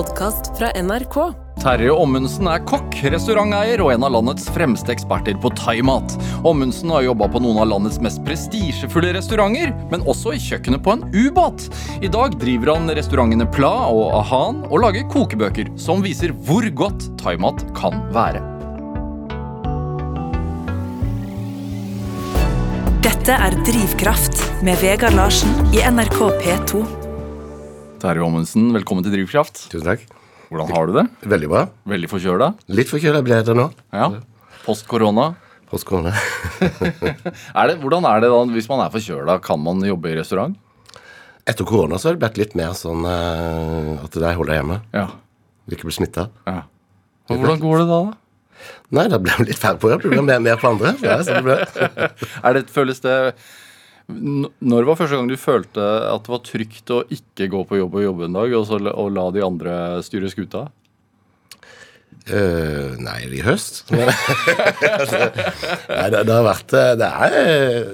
podkast fra NRK. Terje Ommundsen er kokk, restauranteier og en av landets fremste eksperter på thaimat. Ommundsen har jobba på noen av landets mest prestisjefulle restauranter, men også i kjøkkenet på en ubåt. I dag driver han restaurantene Pla og Ahan og lager kokebøker som viser hvor godt thaimat kan være. Dette er Drivkraft med Vegard Larsen i NRK P2. Terje Ommundsen, velkommen til Drivkraft. Tusen takk. Hvordan har du det? Veldig bra. Veldig forkjøla? Litt forkjøla ble jeg det nå. Ja. Post korona? Post korona. Er det, hvordan er det da hvis man er forkjøla? Kan man jobbe i restaurant? Etter korona så har det blitt litt mer sånn uh, at jeg holder hjemme. Ja. Vil ikke bli smitta. ja. Og hvordan går det da? da? Nei, da ble jeg litt færre på jobb. Det ble mer, mer på andre. Ja, sånn det. Er det, føles det Når var første gang du følte at det var trygt å ikke gå på jobb og jobbe en dag, og, så, la- og la de andre styre skuta? Uh, nei, i høst. Nei, det, det har vært eh, det er,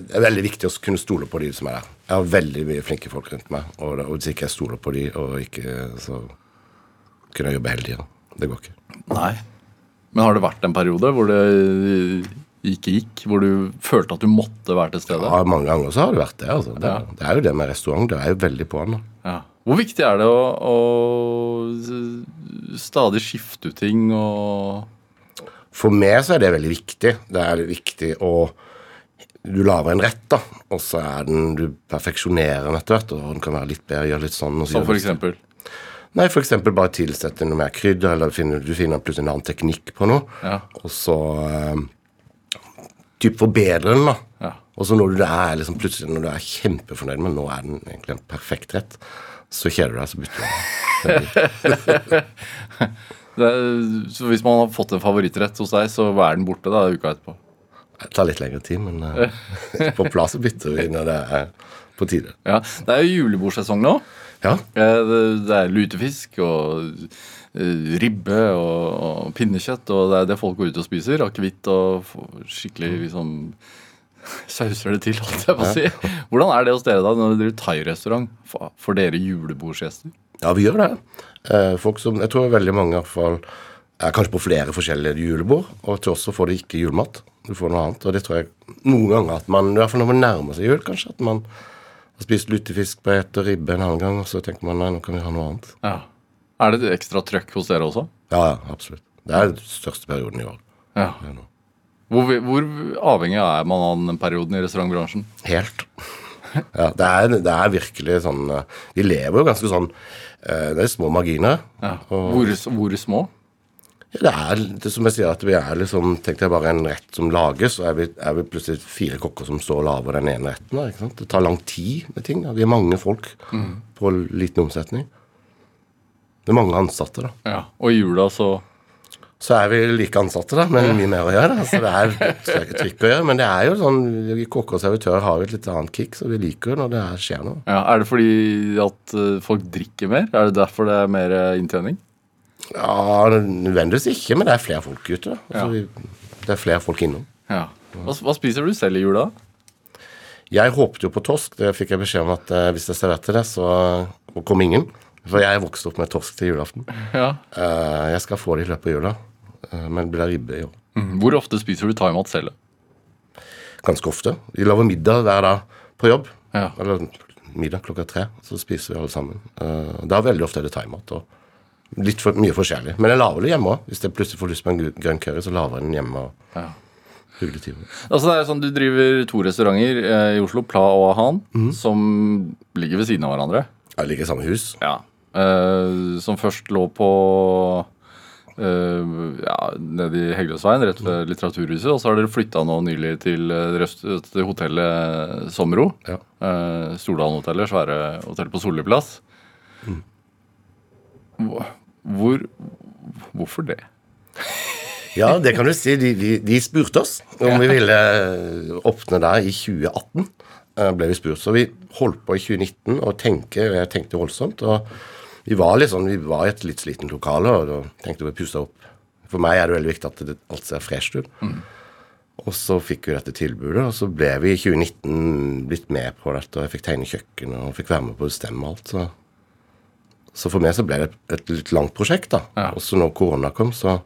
det er veldig viktig å kunne stole på de som er der. Jeg har veldig mye flinke folk rundt meg, og, og hvis ikke jeg stoler på de, og ikke, så kunne jeg jobbe hele tida. Det går ikke. Nei. Men har det vært en periode hvor det ikke gikk? Hvor du følte at du måtte være til stede? Ja, mange ganger så har det vært det. Altså. Det, Ja. det er jo det med restaurant. Det er jo veldig på nå. Ja. Hvor viktig er det å, å stadig skifte ut ting og For meg så er det veldig viktig. Det er viktig å Du lager en rett, da, og så er den Du perfeksjonerer den etter hvert, og den kan være litt bedre, gjøre litt sånn og så Som for sånn. eksempel? Nei, for eksempel bare tilsette noe mer krydder, eller finner, du finner plutselig en annen teknikk på noe, Ja. og så eh, Typ forbedre den, da. Ja. Og så når du er liksom plutselig når du er kjempefornøyd med nå er den egentlig en perfekt rett, så kjeder du deg, så bytter du. Er- så hvis man har fått en favorittrett hos deg, så er den borte da uka etterpå? Det tar litt lengre tid, men eh, på plass bytter vi når det er på tide. Ja, Det er jo julebordsesong nå. Ja. Eh, Det det er lutefisk og ribbe og, og pinnekjøtt, og det er det folk går ut og spiser. Akevitt og skikkelig liksom sauser det til, holdt jeg på å si. Hvordan er det hos dere da, når dere driver thai-restaurant? For dere julebordsgjester? Ja, vi gjør det. Eh, folk som, Jeg tror veldig mange i hvert fall er kanskje på flere forskjellige julebord, og til oss så får de ikke julemat. Du får noe annet. Og det tror jeg noen ganger at man, i hvert fall når man nærmer seg jul, kanskje, at man har spist lutefisk på ett og ribbe en annen gang, og så tenker man nei, nå kan vi ha noe annet. Ja. Er det et ekstra trøkk hos dere også? Ja, absolutt. Det er den største perioden i år. Ja. Hvor, hvor avhengig er man av den perioden i restaurantbransjen? Helt. Ja, det er, det er virkelig sånn eh, Vi lever jo ganske sånn eh, Det er små marginer. Ja. Hvor, hvor små? Ja, Det er det som jeg sier, at vi er liksom Tenk deg bare en rett som lages, og er vi, er vi plutselig fire kokker som står og lager den ene retten. Det tar lang tid med ting. Da. Vi er mange folk på liten omsetning. Det er mange ansatte, da. Ja. Og i jula så Så er vi like ansatte, da, men mye mer å gjøre. Så det er ikke trykk å gjøre. Men det er jo sånn vi kokker og servitører har jo et litt annet kick, så vi liker jo når det er, skjer noe. ja, Er det fordi at eh, folk drikker mer? Er det derfor det er mer eh, inntjening? Ja, nødvendigvis ikke, men det er flere folk ute. Altså, Ja. vi, det er flere folk innom. Ja. Hva, hva spiser du selv i jula? Jeg håpet jo på torsk. Det fikk jeg beskjed om at eh, hvis jeg serverte det, så kom ingen. For jeg vokste opp med torsk til julaften. Ja. Eh, jeg skal få det i løpet av jula, men men det blir ribbe i år. Mhm. Hvor ofte spiser du thaimat selv? Ganske ofte. Vi lager middag hver dag på jobb. Ja. Eller middag klokka tre. Så spiser vi alle sammen. Eh, da veldig ofte er det thaimat. og Litt for, mye forskjellig. Men jeg lager det hjemme òg. Hvis jeg plutselig får lyst på en grønn curry, så lager jeg den hjemme. og Ja. Altså det er sånn, Du driver to restauranter eh, i Oslo, Pla og Ahan, som ligger ved siden av hverandre. Jeg ligger i samme hus. Ja. Eh, som først lå på eh, ja, nede i Heggeløsveien, rett ved Litteraturhuset. Og så har dere flytta nå nylig til, eh, til hotellet Sommero. Ja. Uh, Stordalen-hotellet, svære hotell på Solli plass. Hvor, hvor Hvorfor det? Ja, det kan du si. De, de, de spurte oss om vi ville åpne der i 2018. eh, ble vi spurt. Så vi holdt på i 2019 og tenke, jeg tenkte voldsomt. og Vi var litt sånn, vi var i et litt slitent lokale og da tenkte vi å pusse opp. For meg er det veldig viktig at det, alt ser fresht ut. Og så fikk vi dette tilbudet, og så ble vi i 2019 blitt med på dette. og Jeg fikk tegne kjøkkenet og fikk være med på å bestemme alt. Så, Så for meg så ble det et litt langt prosjekt. da. Ja. Og så når korona kom, så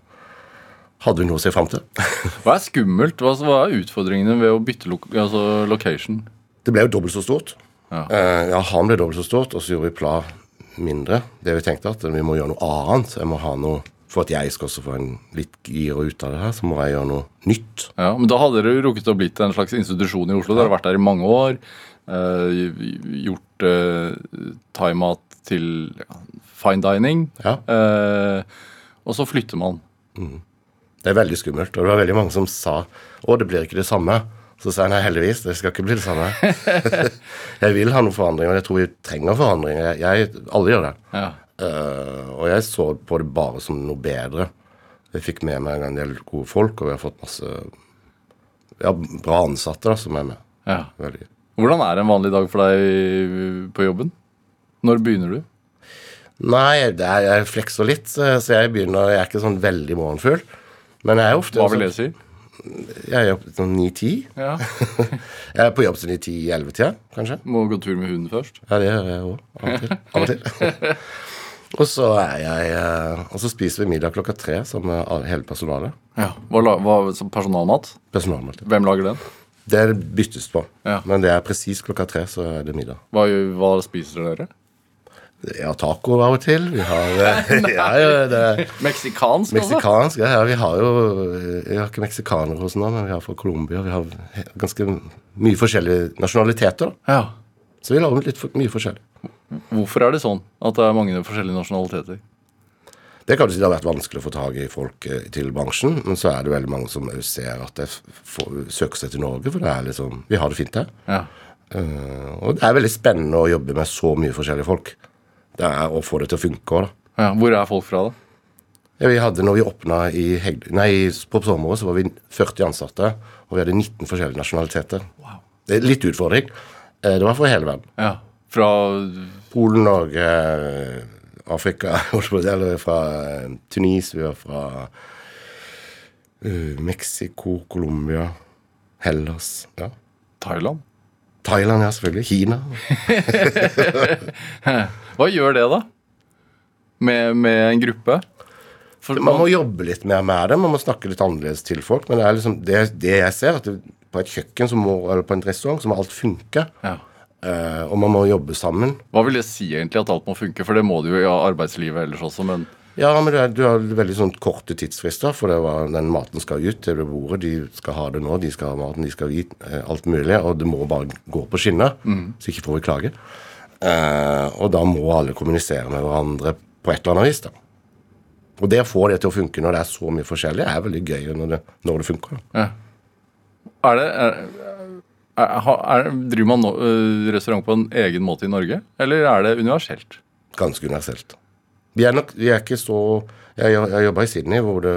hadde vi noe å se fram til. Hva er skummelt? Hva er utfordringene ved å bytte lo altså location? Det ble jo dobbelt så stort. Ja. Eh, ja, han ble dobbelt så stort, og så gjorde vi Pla mindre. Det vi tenkte at vi må gjøre noe annet. Jeg må ha noe, For at jeg skal også få en litt gir ut av det her, så må jeg gjøre noe nytt. Ja, men da hadde dere rukket å blitt en slags institusjon i Oslo. Dere har vært der i mange år. eh, gjort uh, thaimat til ja, fine dining. Ja. Eh, og så flytter man. Det er veldig skummelt. Og det var veldig mange som sa å, det blir ikke det samme. Så sa jeg nei, heldigvis, det skal ikke bli det samme. jeg vil ha noen forandringer, jeg tror vi trenger forandringer. Jeg, jeg, alle gjør det. Ja. Uh, og jeg så på det bare som noe bedre. Jeg fikk med meg en del gode folk, og vi har fått masse ja, bra ansatte da, som er med. ja. Veldig. Hvordan er en vanlig dag for deg på jobben? Når begynner du? Nei, det er, jeg flekser litt, så så jeg begynner Jeg er ikke sånn veldig morgenfull. Men jeg er ofte Hva vil det sånn, si? Jeg er oppe sånn 9-10. Ja. Jeg er på jobb sånn i 10-11-tida, kanskje. Må gå tur med hunden først. Ja, det gjør jeg òg. Av og til. Og så jeg eh, Og så spiser vi middag klokka tre som hele personalet. Ja. Hva, hva, som personalmat? Personalmåltid. Hvem lager den? Det byttes på. Ja. Men det er presis klokka tre, så er det middag. Hva, hva spiser dere? Vi har taco av og til. Vi har eh, ja, ja, det er Meksikansk, også? Meksikansk. Ja, ja, vi har jo Vi har ikke meksikanere hos oss nå, men vi har fra Colombia. Vi har ganske mye forskjellige nasjonaliteter. Ja. Så vi lager litt for, mye forskjellig. Hvorfor er det sånn at det er mange forskjellige nasjonaliteter? Det kan du si det har vært vanskelig å få tak i folk eh, til bransjen, men så er det veldig mange som ser at det søker seg til Norge, for det er liksom Vi har det fint her. Ja. Uh, og det er veldig spennende å jobbe med så mye forskjellige folk. Det er å få det til å funke òg, da. ja. Hvor er folk fra, da? Ja, vi hadde, når vi åpna i Hegd... Nei, på sommeren så var vi 40 ansatte, og vi hadde 19 forskjellige nasjonaliteter. Wow. Det er litt utfordring. Eh, Det var for hele verden. Ja. Fra Polen, Norge, Afrika, å si, eller fra eh, Tunis, vi var fra eh, Mexico, Colombia, Hellas ja. Thailand. Thailand, ja, selvfølgelig. Kina. Hva gjør det, da? Med, med en gruppe? For Man må jobbe litt mer med det. Man må snakke litt annerledes til folk. Men det er liksom det, det jeg ser, at det, på et kjøkken må, eller på en restaurant så må alt funke. ja. Uh, og man må jobbe sammen. Hva vil det si egentlig at alt må funke? For det må det jo i arbeidslivet ellers også, men Ja, men er, du har veldig sånn korte tidsfrister, for det var, den maten skal ut til det bordet. De skal ha det nå, de skal ha maten, de skal vite eh, alt mulig. Og det må bare gå på skinner, så ikke får vi klage. Eh, og da må alle kommunisere med hverandre på et eller annet vis. da. Og det å få det til å funke når det er så mye forskjellig, er veldig gøy når det, når det funker. ja. Er det er, er, er, Driver man nå, øh, restaurant på en egen måte i Norge, eller er det universelt? Ganske universelt. Vi er nok vi er ikke så Jeg, jeg jobba i Sydney, hvor det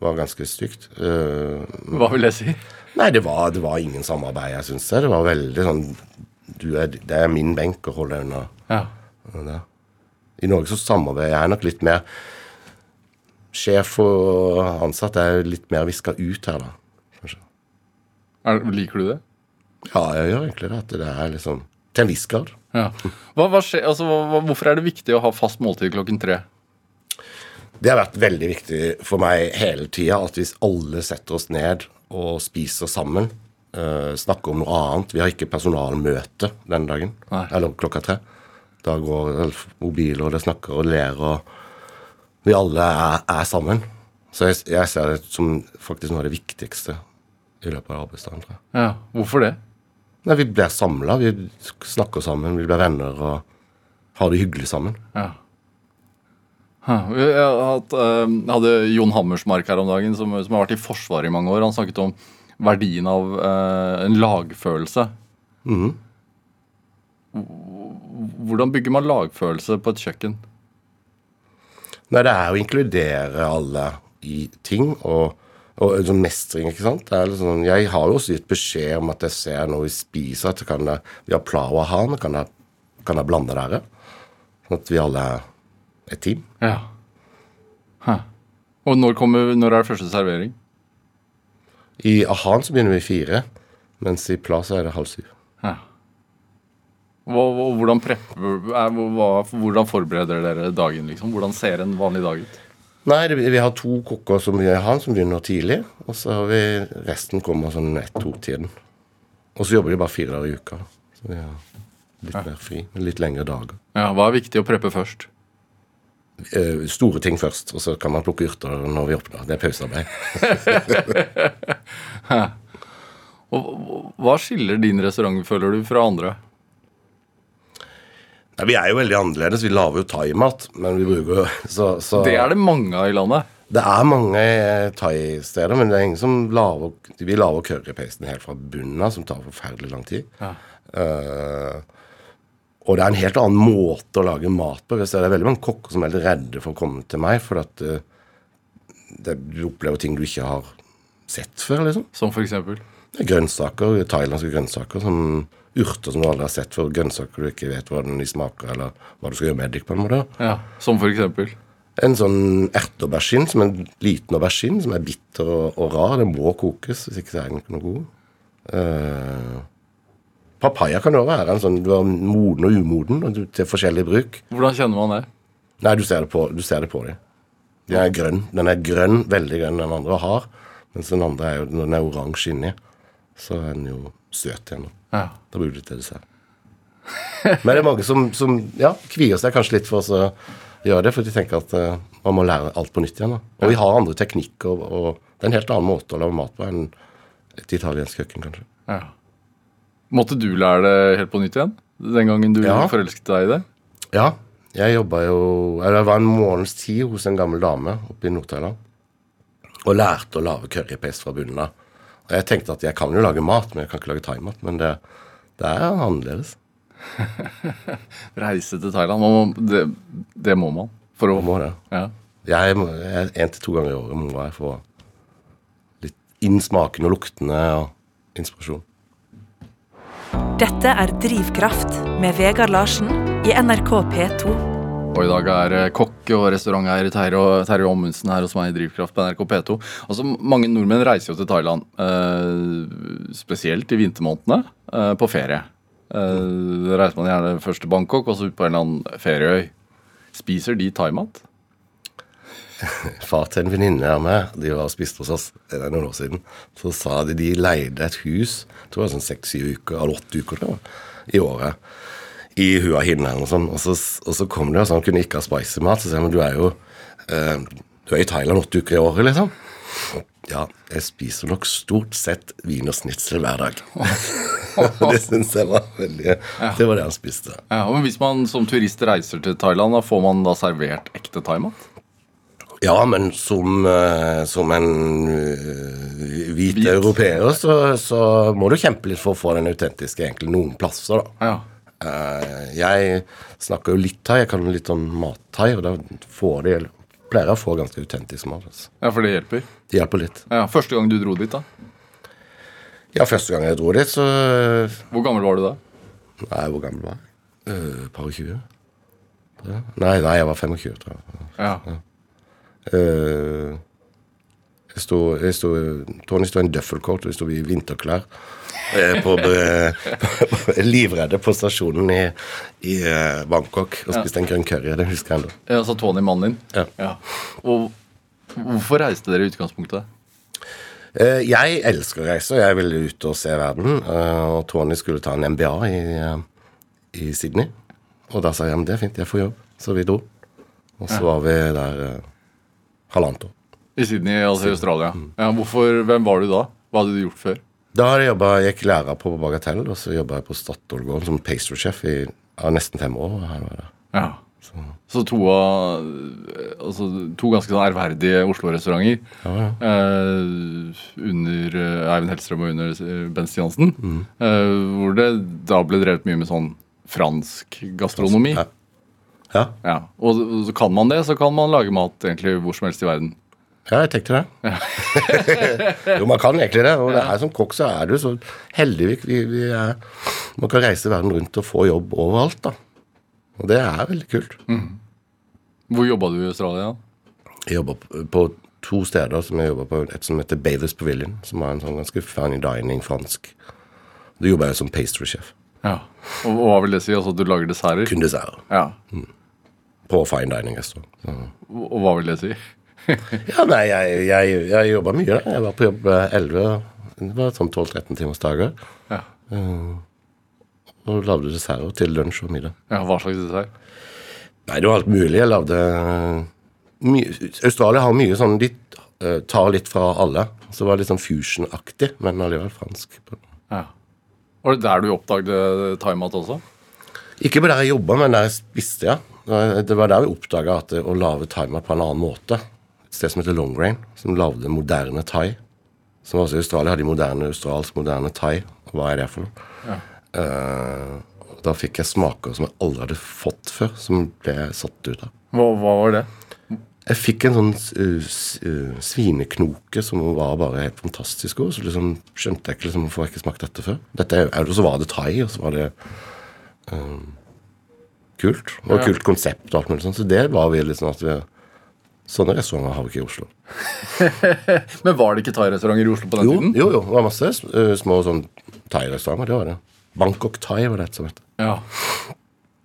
var ganske stygt. Uh, Hva vil det si? Nei, det var, det var ingen samarbeid, jeg syns. Det var veldig sånn du er, Det er min benk å holde unna. Ja. det. I Norge så samarbeider jeg nok litt mer Sjef og ansatt er litt mer viska ut her, da. Kanskje. Er, liker du det? Ja, jeg gjør egentlig det. At det er liksom Til en viss grad. Ja. Hva, hva skje, altså, hva, hvorfor er det viktig å ha fast måltid klokken tre? Det har vært veldig viktig for meg hele tida at hvis alle setter oss ned og spiser sammen, uh, snakker om noe annet Vi har ikke personalmøte den dagen, Nei. eller klokka tre. Da går vel mobiler, og det snakker og ler, og vi alle er, er sammen. Så jeg, jeg ser det som faktisk noe av det viktigste i løpet av arbeidsdagen. tror jeg. Ja, Hvorfor det? Nei, Vi blir samla, vi snakker sammen, vi blir venner og har det hyggelig sammen. Ja. Jeg øh, jeg hadde Jon Hammersmark her om dagen, som, som har vært i Forsvaret i mange år. Han snakket om verdien av øh, en lagfølelse. Mm. Hvordan bygger man lagfølelse på et kjøkken? Nei, det er å inkludere alle i ting, og, og sånn mestring, ikke sant. Sånn, jeg har jo også gitt beskjed om at jeg ser når vi spiser, at kan jeg, vi har plau og han, kan jeg, kan jeg blande dere? Sånn at vi alle er et team. Ja. Hæ. Og når, kommer, når er det første servering? I Ahan så begynner vi fire, mens i Pla så er det halv syv. Ja. Hvordan, prepper, er, hvordan forbereder dere dagen? liksom? Hvordan ser en vanlig dag ut? Nei, det, vi har to kokker som vi har, som begynner tidlig. Og så har vi resten kommer sånn ett-to-tiden. Og så jobber de bare fire dager i uka. Så vi har litt mer fri. Litt lengre dager. Ja, Hva er viktig å preppe først? Eh, store ting først, og så kan man plukke urter når vi åpner. Det er pausearbeid. Og Hva skiller din restaurant, føler du, fra andre? Nei, vi er jo veldig annerledes. Vi lager jo thaimat, men vi bruker jo så, så Det er det mange av i landet. Det er mange thaisteder, thai-steder, men det er ingen som lager Vi lager currypasten helt fra bunnen av, som tar forferdelig lang tid. Ja. Uh, og det er en helt annen måte å lage mat på. Det er veldig mange kokker som er veldig redde for å komme til meg, for at uh, det, du opplever ting du ikke har sett før, liksom. Som for eksempel. Det er grønnsaker, thailandske grønnsaker, som urter som du aldri har sett for Grønnsaker du ikke vet hvordan de smaker, eller hva du skal gjøre med dem, på en måte. Ja, Som for eksempel. En sånn erteaubergine, som en liten aubergine, som er bitter og, og rar. Den må kokes, hvis ikke så er den ikke noe god. Uh, papaya kan jo være en sånn du er moden og umoden og du, til forskjellig bruk. Hvordan kjenner man det? Nei, du ser det på, du ser det på dem. Den er grønn. Den er grønn, veldig grønn, den andre har. Mens den andre er jo, den er oransje inni, så er den jo søt igjen. Ja. Da bruker du til dessert. Men det er mange som, som ja, kvier seg kanskje litt for å gjøre det, for de tenker at uh, man må lære alt på nytt igjen. da. Og vi har andre teknikker, og, og det er en helt annen måte å lage mat på enn et italiensk kjøkken, kanskje. ja. Måtte du lære det helt på nytt igjen? Den gangen du Ja. forelsket deg i det? Ja, jeg jobba jo Eller det var en måneds tid hos en gammel dame oppe i Nord-Thailand. Og lærte å lage currypaste fra bunnen av. Og jeg tenkte at jeg kan jo lage mat, men jeg kan ikke lage thaimat. Men det, det er annerledes. Reise til Thailand. Man må, det, det må man. For å Man må det. Ja. Jeg jeg- en til to ganger i året må jeg få litt inn smakene og luktene og inspirasjon. Dette er Drivkraft med Vegard Larsen i NRK P2. Og i dag er eh, kokk og restauranteier Terje Terje Ommundsen her hos meg i Drivkraft på NRK P2. Altså, Mange nordmenn reiser jo til Thailand, eh, spesielt i vintermånedene, eh, på ferie. Eh, reiser man gjerne først til Bangkok og så ut på en eller annen ferieøy. Spiser de thaimat? Far til en venninne av meg, de var og spiste hos oss det er noen år siden, så sa de de leide et hus, jeg tror var sånn seks-syv uker, eller åtte uker tror jeg, i året, i Hin eller noe sånt. Og så, og så kom det jo sånn, kunne ikke ha spicy mat. Så sier han men du er jo eh, du er i Thailand åtte uker i året, liksom. Ja, jeg spiser nok stort sett vin og snitsel hver dag. det syns jeg var veldig Det var det han spiste. Ja, men Hvis man som turist reiser til Thailand, da får man da servert ekte thaimat? Ja, men som, eh, som en eh, hvit Hvit. europeer så, så må du kjempe litt for å få den autentiske egentlig noen plasser, da. Ja. Eh, jeg snakker jo litt thai, jeg kan litt om mat-thai, og da får de pleier jeg å få ganske autentisk mat. Altså. ja, for det hjelper. Det hjelper litt. Ja, Første gang du dro dit, da? Ja, første gang jeg dro dit, så Hvor gammel var du da? Nei, hvor gammel var jeg? Uh, par og tjue? Ja. Nei, nei, jeg var 25, tror jeg. Ja. Uh, jeg sto, jeg sto, Tony sto i en døffelcoat, og vi sto i vinterklær. Eh, På, livredde på stasjonen i, i eh, Bangkok og spiste en grønn curry. Det husker jeg ennå. Ja, Så Tony, mannen din? Ja. Og hvorfor reiste dere i utgangspunktet? Eh, Jeg elsker å reise, og jeg ville ut og se verden. Og Tony skulle ta en MBA i, i Sydney. Og da sa jeg men det er fint, jeg får jobb. Så vi dro. Og så var vi der halvannet år. I Sydney, altså i Australia. Ja, hvorfor, Hvem var du da? Hva hadde du gjort før? Da har jeg jobbet, jeg gikk lærer på Bagatell, og så jobba jeg på Statoil-gården som pastry-sjef i ja, nesten fem år. Her var det. Ja. Så to Altså to ganske sånn ærverdige Oslo-restauranter. Eh, under eh, Eivind Hellstrøm og under Ben Stiansen, mm. Eh, hvor det da ble drevet mye med sånn fransk gastronomi. Ja. Ja. Ja. Og så kan man det, så kan man lage mat egentlig hvor som helst i verden. Ja, jeg tenkte det. jo, man kan egentlig det. Og det er som kokk så er du så heldig. Vi, vi, vi er, man kan reise verden rundt og få jobb overalt, da. Og det er veldig kult. Hvor jobba du i Australia? Jeg jobber på- på to steder. som jeg jobber på Et som heter Bathers Pavilion, som er en sånn ganske fanny dining fransk. Da jobber jeg som pastry-sjef. Ja. Og, og hva vil det si? Altså at du lager desserter? Kun desserter. Ja. På fine dining-restaurant. Så. Og og hva vil det si? Ja, nei, jeg, jeg, jeg jobba mye Da. Jeg var på jobb eh, 11 Det var sånn 12-13 timers dager. Ja. Og lagde desserter til lunsj og middag. ja hva slags dessert? Nei, det var alt mulig. Jeg lagde mye, Australia har mye sånn De uh, tar litt fra alle. Så det var litt sånn fusion-aktig, men allikevel fransk. Ja. Var det der du oppdaget thaimat også? Ikke på der jeg jobba, men der jeg spiste, ja. Det var der vi oppdaga at å lage thaimat på en annen måte sted som heter Longrain, som lagde moderne thai. Som også i Australia hadde de moderne australsk moderne thai. Hva er det for noe? Ja. Uh, da fikk jeg smaker som jeg aldri hadde fått før, som ble satt ut av. Hva, hva var det? Jeg fikk en sånn uh, uh, svineknoke som var bare helt fantastisk god. Så liksom skjønte jeg ikke liksom, hvorfor jeg ikke smakt dette før. Dette, og så var det thai, og så var det kult. Og Ja. kult konsept og alt mulig sånt. Så det var vi sånn at vi Sånne restauranter har vi ikke i Oslo. Men var det ikke thai-restauranter i Oslo på den Jo, tiden? jo, jo. Det var masse uh, små sånn thai-restauranter. Det var det. Bangkok Thai var det et som het. Ja.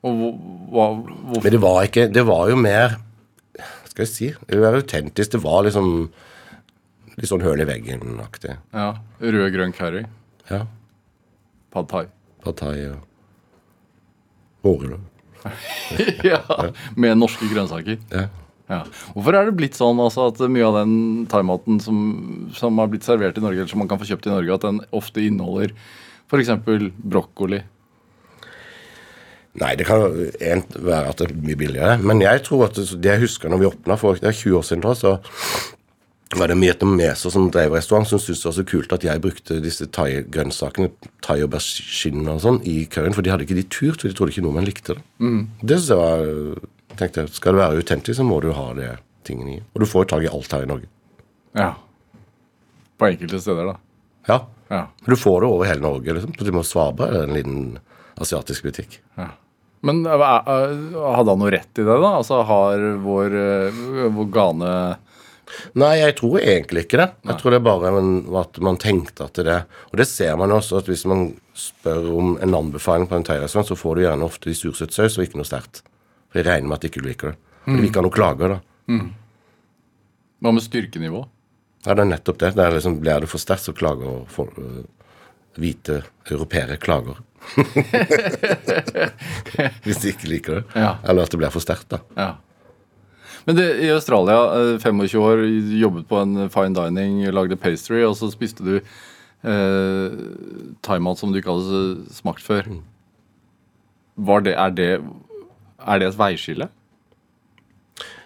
Og hva, hvorfor Men det var ikke Det var jo mer Hva skal jeg si? Det var autentisk. Det var liksom litt sånn høl i veggen-aktig. Ja. Rød, grønn curry. Ja. Pad thai. Pad thai og vårløk. ja. Med norske grønnsaker. Ja. Ja. Hvorfor er det blitt sånn altså, at mye av den thaimaten som, som har blitt servert i Norge, eller som man kan få kjøpt i Norge, at den ofte inneholder f.eks. brokkoli? Nei, det kan være at det er mye billigere. Men jeg tror at det, jeg husker når vi åpna for det er 20 år siden, da, så var det vietnameser som drev restaurant, som syntes det var så kult at jeg brukte disse thai-grønnsakene, thai og aubergine og sånn, i curryen. For de hadde ikke de turt, for de trodde ikke nordmenn likte det. Det synes jeg var tenkte jeg, Skal det være autentisk, så må du ha de tingene i. Og du får jo tak i alt her i Norge. Ja. På enkelte steder, da. Ja. Ja. Du får det over hele Norge. liksom. Du må Svaberg er en liten asiatisk butikk. ja. Men øh, øh, hadde han noe rett i det, da? Altså har vår, øh, vår gane Nei, jeg tror egentlig ikke det. Jeg tror det er bare en, at man tenkte at det Og det ser man også, at hvis man spør om en anbefaling på en thairestaurant, så får du gjerne ofte i surset saus og ikke noe sterkt. For jeg regner med at ikke du liker det. For du vil ikke ha noen klager, da. Hva med styrkenivå? Ja, det er nettopp det. det er liksom, blir det for sterkt, så klager folk uh, Hvite europeere klager. hvis de ikke liker det. Ja. Eller at det blir for sterkt, da. Ja. Men det, i Australia, øh, 25 år, jobbet på en fine dining, lagde pastry, og så spiste du eh, thaimat som du ikke hadde smakt før. Var det, er, det, er det et veiskille?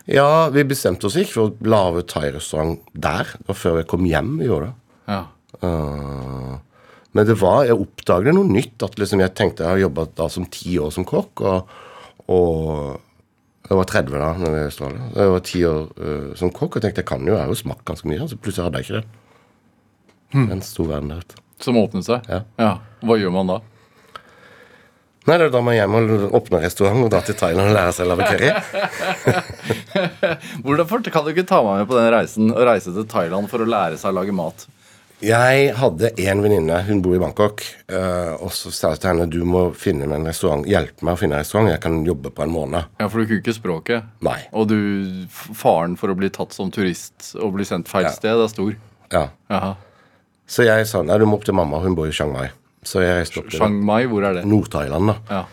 Ja, vi bestemte oss ikke for å lage thairestaurant der. Det var før jeg kom hjem vi gjorde det. Ja. Uh, men det var, jeg oppdaget noe nytt. at liksom Jeg tenkte jeg har jobba som ti år som kokk. Og, og jeg var 30 da når vi var i Australia. Jeg var ti år uh, som kokk og tenkte jeg kan jo, jeg har jo smakt ganske mye. Så plutselig hadde jeg ikke det. En stor verden der ute. Som åpnet seg? Ja. Ja. Hva gjør man da? Nei, det er da man hjem og åpner restaurant og dra til Thailand og lære seg å lage curry. Hvordan kan du ikke ta meg med på den reisen og reise til Thailand for å lære seg å lage mat? Jeg hadde en venninne, hun bor i Bangkok, eh, og så sa jeg til henne du må finne meg en restaurant, hjelpe meg å finne en restaurant, jeg kan jobbe på en måned. Ja, For du kunne ikke språket. Nei. Og du, faren for å bli tatt som turist og bli sendt feil Ja. sted er stor. Ja. Jaha. Så jeg sa nei, du må opp til mamma, hun bor i Chiang Mai. Så jeg reiste opp til Chiang Mai, hvor er det? Nord-Thailand, da. Ja.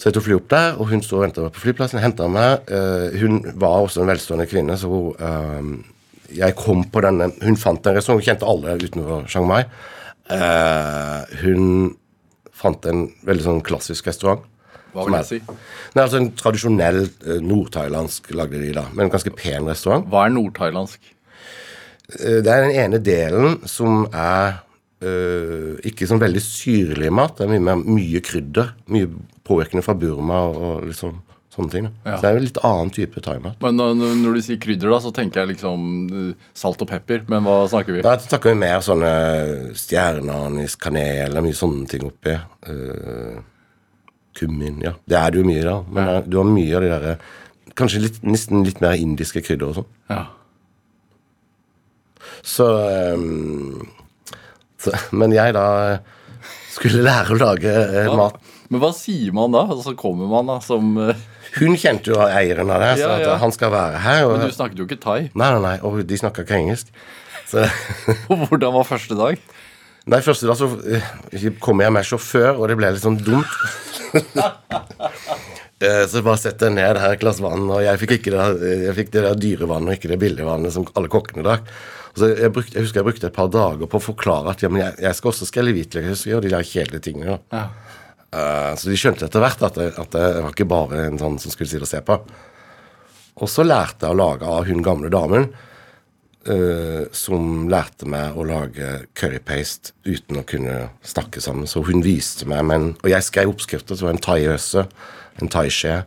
Så jeg tok fly opp der, og hun sto og ventet på flyplassen. Henta meg. Uh, hun var også en velstående kvinne, så hun uh, Jeg kom på denne Hun fant en restaurant, hun kjente alle utenfor Chiang Mai. Uh, hun fant en veldig sånn klassisk restaurant. Hva vil jeg si? Nei, altså En tradisjonell nordthailandsk lagde de da, men en ganske pen restaurant. Hva er nordthailandsk? Det er den ene delen som er eh, ikke sånn veldig syrlig mat. Det er mye, mer, mye krydder. Mye påvirkende fra Burma og, og liksom sånne ting. Ja. Så det er en litt annen type thaimat. Men når, når du sier krydder, da, så tenker jeg liksom eh, salt og pepper. Men hva snakker vi? Da snakker vi mer sånne stjerneanis, kanel og mye sånne ting oppi. Uh, kummin, ja. Det er det jo mye, da. Men ja. du har mye av de derre Kanskje litt, nesten litt mer indiske krydder og sånn. Ja. Så, ehm, så Men jeg da skulle lære å lage eh, mat. Men hva sier man da? Og så kommer man da som eh, Hun kjente jo eieren av det, så Ja, ja. han skal være her. Og, Men du snakket jo ikke thai. Nei, nei, nei, og de snakka ikke engelsk. Så Hvordan var første dag? Nei, første dag så eh, kom jeg med sjåfør, og det ble litt sånn dumt. Så bare sett deg ned her, et glass vann, og jeg fikk det, jeg fikk det der dyre vannet og ikke det billige vannet som alle kokkene drakk. Så jeg, brukte, jeg husker jeg brukte et par dager på å forklare at ja, men jeg, jeg skal også skrelle hvitløk, jeg skal gjøre de der kjedelige tingene. Ja. Uh, så de skjønte etter hvert at det, at det var ikke bare en sånn som skulle sitte og se på. Og så lærte jeg å lage av hun gamle damen, Uh, som lærte meg å lage currypaste uten å kunne snakke sammen. Så hun viste meg, men, og jeg skrev oppskrifter, så var det en thaiøse, en thaiskje.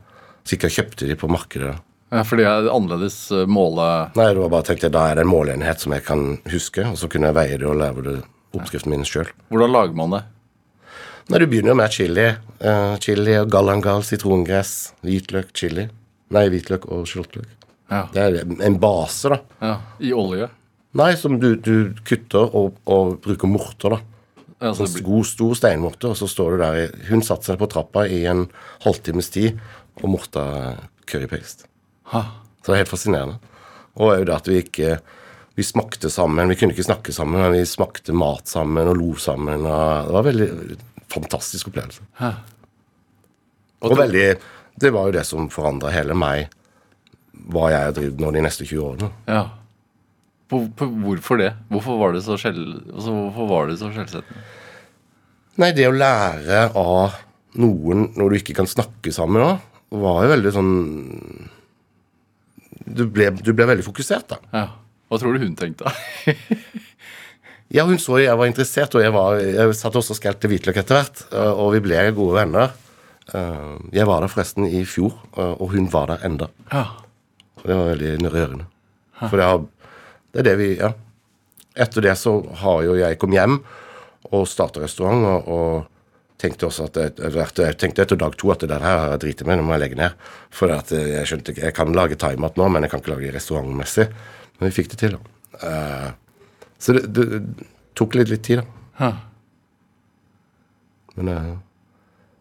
Så ikke jeg kjøpte de på markedet. Ja, for det er annerledes eh, måle... Nei, var bare tenkte jeg, da er det en måleenhet som jeg kan huske, og så kunne jeg veie det og lage det oppskriften min sjøl. Hvordan lager man det? Nei, du begynner jo med chili. Uh, chili og galangal, sitrongress, hvitløk, chili. Nei, hvitløk og skjortløk. Ja. Det er en base, da. ja. I olje? Nei, som du, du kutter og, og bruker morter, da. Ja, så En god, stor steinmorter, og så står du der Hun satte seg på trappa i en halvtimes tid og morta currypaste. Så det er helt fascinerende. Og òg det at vi ikke Vi smakte sammen. Vi kunne ikke snakke sammen, men vi smakte mat sammen og lo sammen. Og det var en veldig fantastisk opplevelse. Og Og du- veldig Det var jo det som forandra hele meg, hva jeg har drevet nå de neste 20 årene. Ja. Hvorfor det? Hvorfor var det så skjell... Altså, var det skjellsettende? Nei, det å lære av noen når du ikke kan snakke sammen òg, var jo veldig sånn du ble, du ble veldig fokusert, da. Ja. Hva tror du hun tenkte? Ja, hun så jeg var interessert, og jeg, var, jeg satt også og skrelte hvitløk etter hvert. eh, Og vi ble gode venner. Eh, Jeg var der forresten i fjor, eh, og hun var der enda. ja. Det var veldig rørende. For det, har, det er det vi Ja. Etter det så har jo jeg kommet hjem og starta restaurant, og, og tenkte også at jeg, tenkte etter dag to at det der her har jeg driti med, nå må jeg legge ned. For at eh, jeg skjønte ikke Jeg kan lage thaimat nå, men jeg kan ikke lage restaurantmessig. Men vi fikk det til, da. Eh, så det, det, det tok litt, litt tid, da. Ja. Men uh,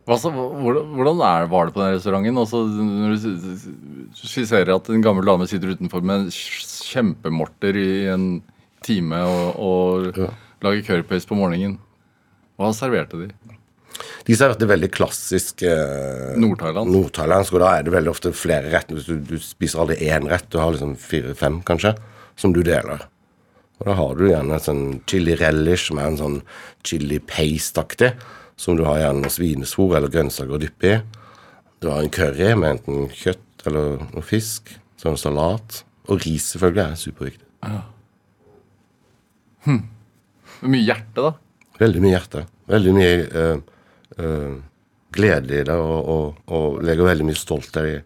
Hva så, hvordan er, var det på den restauranten? Altså, når du skisserer at en gammel dame sitter utenfor med en kjempemorter i en time og, og Ja. lager currypaste på morgenen. Hva serverte de? De det veldig klassisk eh, Nord-Thailand? Nordthailandsk, og da er det veldig ofte flere retter. Du, du spiser aldri én rett, du har liksom fire-fem, kanskje, som du deler. Og da har du gjerne en sånn chili relish, som er en sånn chili paste-aktig, som du har gjerne svinesvor eller grønnsaker å dyppe i. Du har en curry med enten kjøtt eller noe fisk, så har salat. Og ris selvfølgelig er superviktig. Mye hjerte, da. Veldig mye hjerte. Veldig mye eh, glede i det, og, og, og legger veldig mye stolthet i,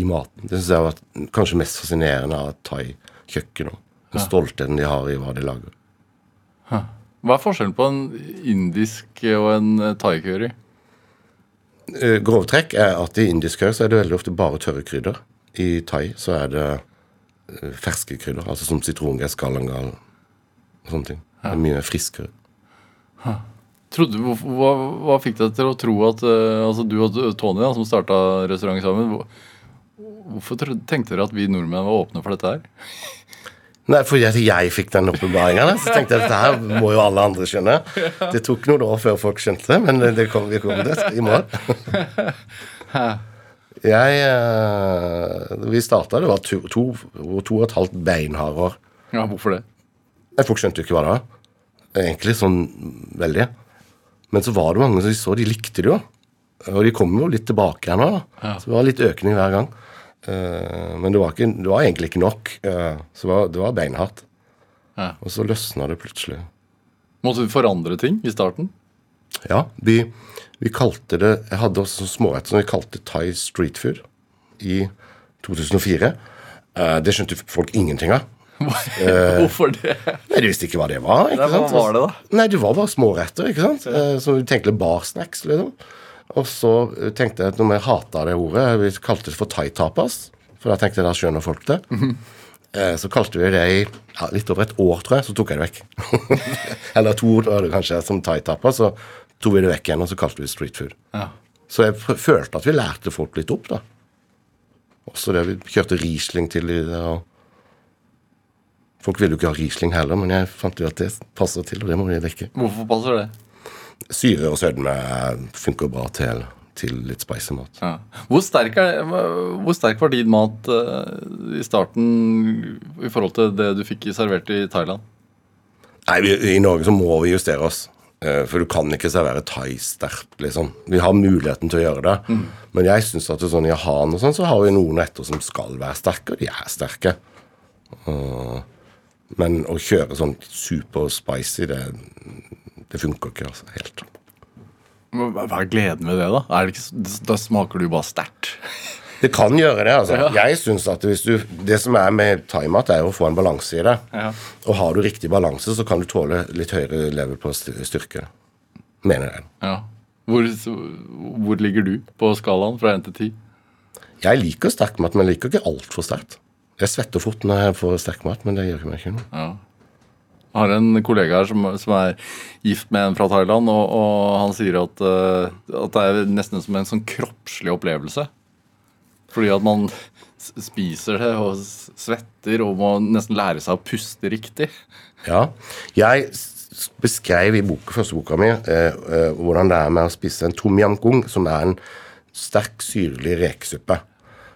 i maten. Det syns jeg har vært kanskje mest fascinerende av thai-kjøkken. Den ja. stoltheten de har i hva de lager. Hva er forskjellen på en indisk og en eh, thai-curry? Eh, Grovtrekk er at i indisk curry så er det veldig ofte bare tørre krydder. I thai så er det eh, ferske krydder, altså som sitrongress, galangal og sånne ting. Det er mye friskere. Trodde, hva, hva, fikk deg til å tro at eh, altså du og Tony, da, som starta restaurant sammen Hvorfor tenkte dere at vi nordmenn var åpne for dette her? Nei, fordi at jeg fikk den åpenbaringen. Så tenkte jeg at dette her må jo alle andre skjønne. Det tok noen år før folk skjønte det, men det kom, vi kom det i mål. Jeg eh, Vi starta, det var to, to, to og et halvt beinharde år. Ja, Hvorfor det? Folk skjønte jo ikke hva det var. Egentlig sånn veldig. Men så var det mange som de så, de likte det jo. Og de kom jo litt tilbake igjen nå. da. Så det var litt økning hver gang. Eh, men det var, ikke, det var egentlig ikke nok. Eh, så det var, det var beinhardt. Ja. Og så løsna det plutselig. Måtte du forandre ting i starten? Ja, vi, vi kalte det Jeg hadde også sånn småretter som vi kalte Thai street food i 2004. Eh, det skjønte folk ingenting av. Hvorfor det? Nei, Du visste ikke hva det var. ikke Nei, hva var det da? Nei, det var bare småretter. ikke sant? Eh, Så vi tenkte barsnacks, liksom. Og så eh, tenkte jeg at når jeg hata det ordet Vi kalte det for thai-tapas. For da tenkte jeg da skjønner folk det. Eh, så kalte vi det i ja, litt over et år, tror jeg, så tok jeg det vekk. Eller to år, var det kanskje, som thaitappa. Så tok vi det vekk igjen, og så kalte vi det street food. Ja. Så jeg følte at vi lærte folk litt opp, da. Også det vi kjørte Riesling til i det. og Folk ville jo ikke ha Riesling heller, men jeg fant jo at det passer til, og det må vi drikke. Hvorfor passer det? Syre og sødme funker bra til, til litt spicy mat. Ja. Hvor, sterk er, hvor sterk var din mat uh, i starten i forhold til det du fikk servert i Thailand? Nei, vi, I Norge så må vi justere oss. Uh, For du kan ikke servere thai sterkt, liksom. Vi har muligheten til å gjøre det. Men jeg syns at sånn i Han og sånn, så har vi noen retter som skal være sterke, og de er sterke. Eh, Men å kjøre sånn super spicy, det, det funker ikke altså, helt. Hva er gleden med det, da? Er det ikke, da smaker du bare sterkt. Det kan gjøre det, altså. Ja. Jeg synes at hvis du Det som er med thaimat, er å få en balanse i det. Ja. Og har du riktig balanse, så kan du tåle litt høyere level på styrke. Mener jeg. Ja. Hvor, hvor ligger du på skalaen fra 1 til 10? Jeg liker sterk mat, men jeg liker ikke altfor sterkt. Jeg svetter fort når jeg får sterk mat, men det gjør meg ikke noe. Ja. Jeg har en kollega her som, som er gift med en fra Thailand, og, og han sier at, uh, at det er nesten som en sånn kroppslig opplevelse. Fordi at man spiser det og svetter og må nesten lære seg å puste riktig. Ja. Jeg beskrev i boka, første boka mi eh, eh, hvordan det er med å spise en tom yam goong, som er en sterk, syrlig rekesuppe.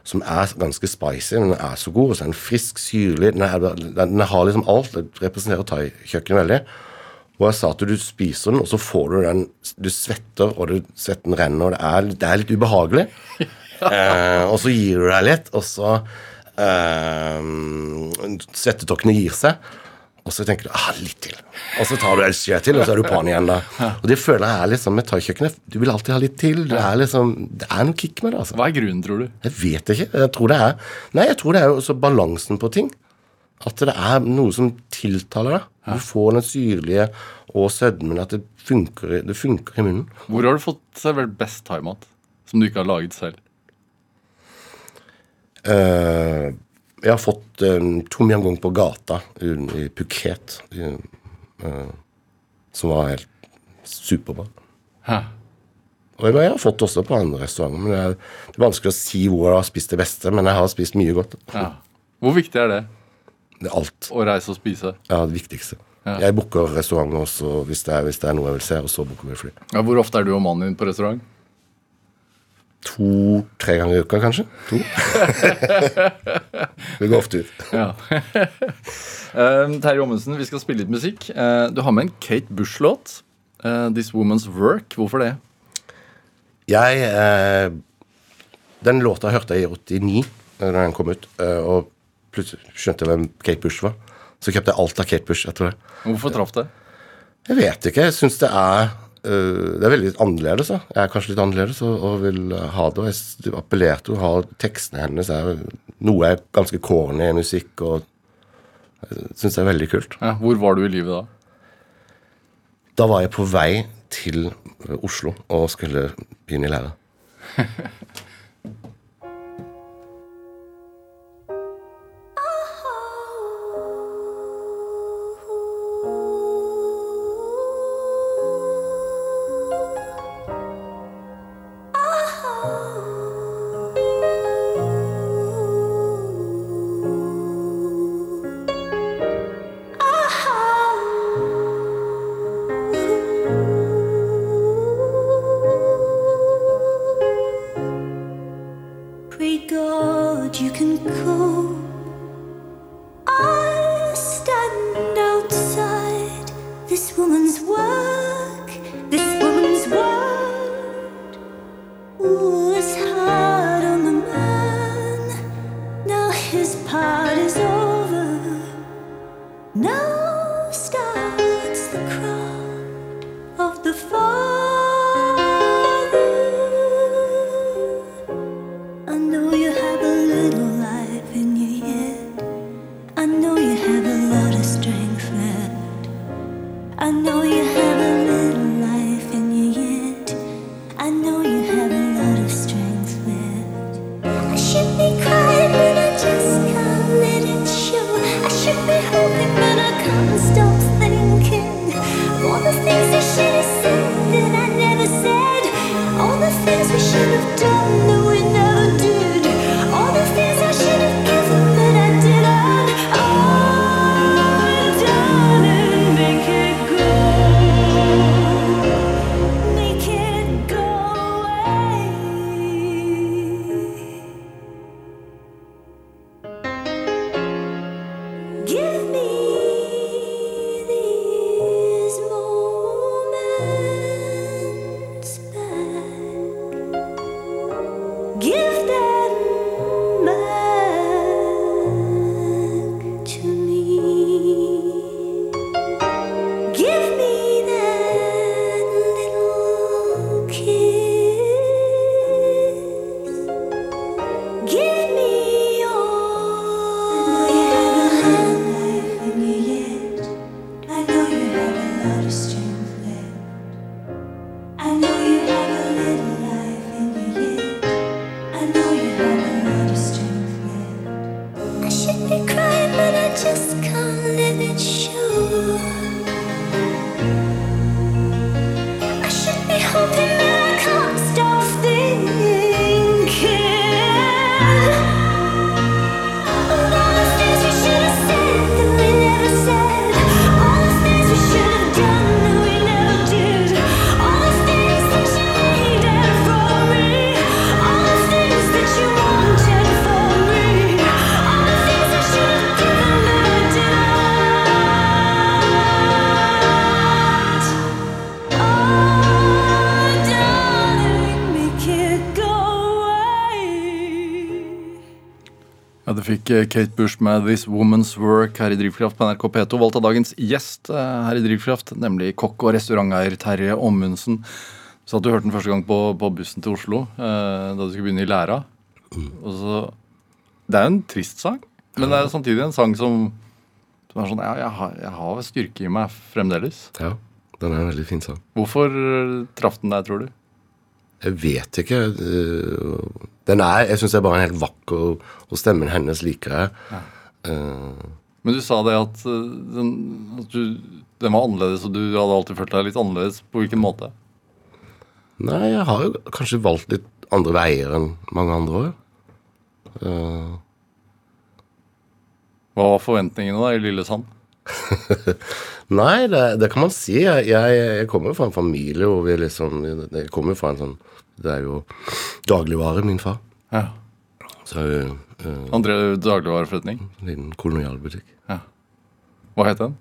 Som er ganske spicy, men den er så god. Og så er den frisk, syrlig. Den, er, den, den har liksom alt. Det representerer thaikjøkkenet veldig. Og jeg sa at du spiser den, og så får du den Du svetter, og du, svetten renner, og det er, det er litt ubehagelig. eh, og så gir du deg litt, og så eh, Svettetokkene gir seg. Og så tenker du ah, litt til. Og så tar du en skje til, og så er du på den igjen. da. Og det føler jeg er sånn med thaikjøkkenet. Du vil alltid ha litt til. Det er liksom, det er noe kick med det. altså. Hva er grunnen, tror du? Jeg vet ikke. Jeg tror det er Nei, jeg tror det er også balansen på ting. At det er noe som tiltaler deg. Du får den syrlige og sødmen. At det funker, det funker i munnen. Hvor har du fått servert best thaimat som du ikke har laget selv? Eh, jeg har fått um, tom yam på gata i, Phuket. i, eh, som var helt superbra. Hæ? Og jeg har fått også på andre restauranter. men Det er, det er vanskelig å si hvor jeg har spist det beste, men jeg har spist mye godt. Ja. Hvor viktig er det Det er alt. å reise og spise? Ja, det viktigste. Ja. Jeg booker restauranter også hvis det, er, hvis det er noe jeg vil se, og så booker vi fly. Ja, hvor ofte er du og mannen din på restaurant? To-tre ganger i uka, kanskje. To. det går ofte ut. Ja. um, Terje Ommensen, vi skal spille litt musikk. Eh, du har med en Kate Bush-låt. eh, 'This Woman's Work'. Hvorfor det? Jeg eh, Den låta hørte jeg i 89, da den kom ut. Eh, og plutselig skjønte jeg hvem Kate Bush var. Så kjøpte jeg alt av Kate Bush etter det. Hvorfor traff det? Jeg vet ikke. Jeg syns det er Det er veldig annerledes. da. Jeg er kanskje litt annerledes og, og vil ha det. Og jeg appellerte å ha tekstene hennes. Er, noe er ganske corny i musikk, og jeg syns det er veldig kult. Ja, hvor var du i livet da? Da var jeg på vei til Oslo og skulle begynne i lære. fikk eh, Kate Bush med 'This Woman's Work' her i Drivkraft på NRK P2. Valgt av dagens gjest eh, her i Drivkraft, nemlig kokk og restauranteier Terje Ommundsen. Så at du hørte den første gang på, på bussen til Oslo eh, da du skulle begynne i læra. Og så, det er jo en trist sang, men det er samtidig en sang som, som er sånn Ja, jeg har, jeg har styrke i meg fremdeles. Ja, den er en veldig fin sang. Hvorfor eh, traff den deg, tror du? Jeg vet ikke. øh, Den er, jeg syns det er bare en helt vakker Og stemmen hennes liker jeg. Eh, Men du sa det at, eh, den, at du, den var annerledes, og du hadde alltid følt deg litt annerledes. På hvilken måte? nei, jeg har jo kanskje valgt litt andre veier enn mange andre òg. Hva var forventningene da i Lillesand? Nei, det, det kan man si. Jeg, jeg, jeg kommer jo fra en familie hvor vi liksom Jeg kommer jo fra en sånn Det er jo dagligvare, min far. Ja. Så jo øh, Han drev dagligvareforretning. en liten kolonialbutikk. Hva het den?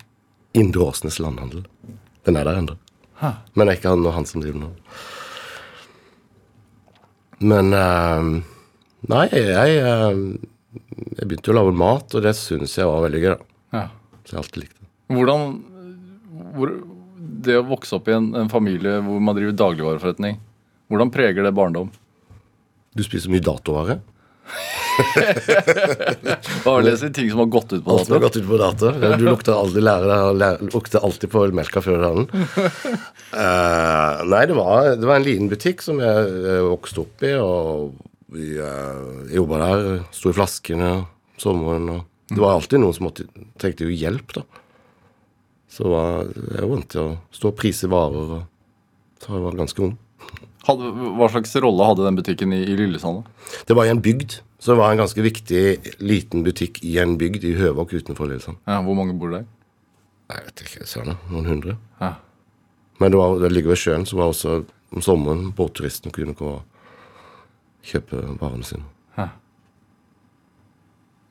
Indre Åsnes landhandel. Den er der ennå. Men det er ikke han, og han som driver den. Men uh, Nei, jeg, øh, jeg begynte jo å lage mat, og det syns jeg var veldig gøy. da. Ja. Så har alltid likt det. Hvordan hvor, Det å vokse opp i en, en familie hvor man driver dagligvareforretning, hvordan preger det barndom? Du spiser mye datovare. Lest ting som har gått ut på Alt som har gått ut på dato. Du lukter aldri lærer, lukter alltid på melka før den. Uh, nei, det var, det var en liten butikk som jeg eh, vokste opp i, og vi uh, jobba der. Sto i flaskene sommeren. Og det var alltid noen som måtte, trengte jo hjelp, da. Så var, jeg var vant til å stå og prise varer. Og, så jeg var ganske ung. Hadde, hva slags rolle hadde den butikken i, i Lillesand? Det var i en bygd. Så det var en ganske viktig liten butikk i en bygd i Høvåk utenfor Lillesand. Ja, hvor mange bor der? Jeg vet ikke, søren, noen hundre. Ja. Men det, var, det ligger ved sjøen, så var også om sommeren båtturistene kunne gå og kjøpe varene sine.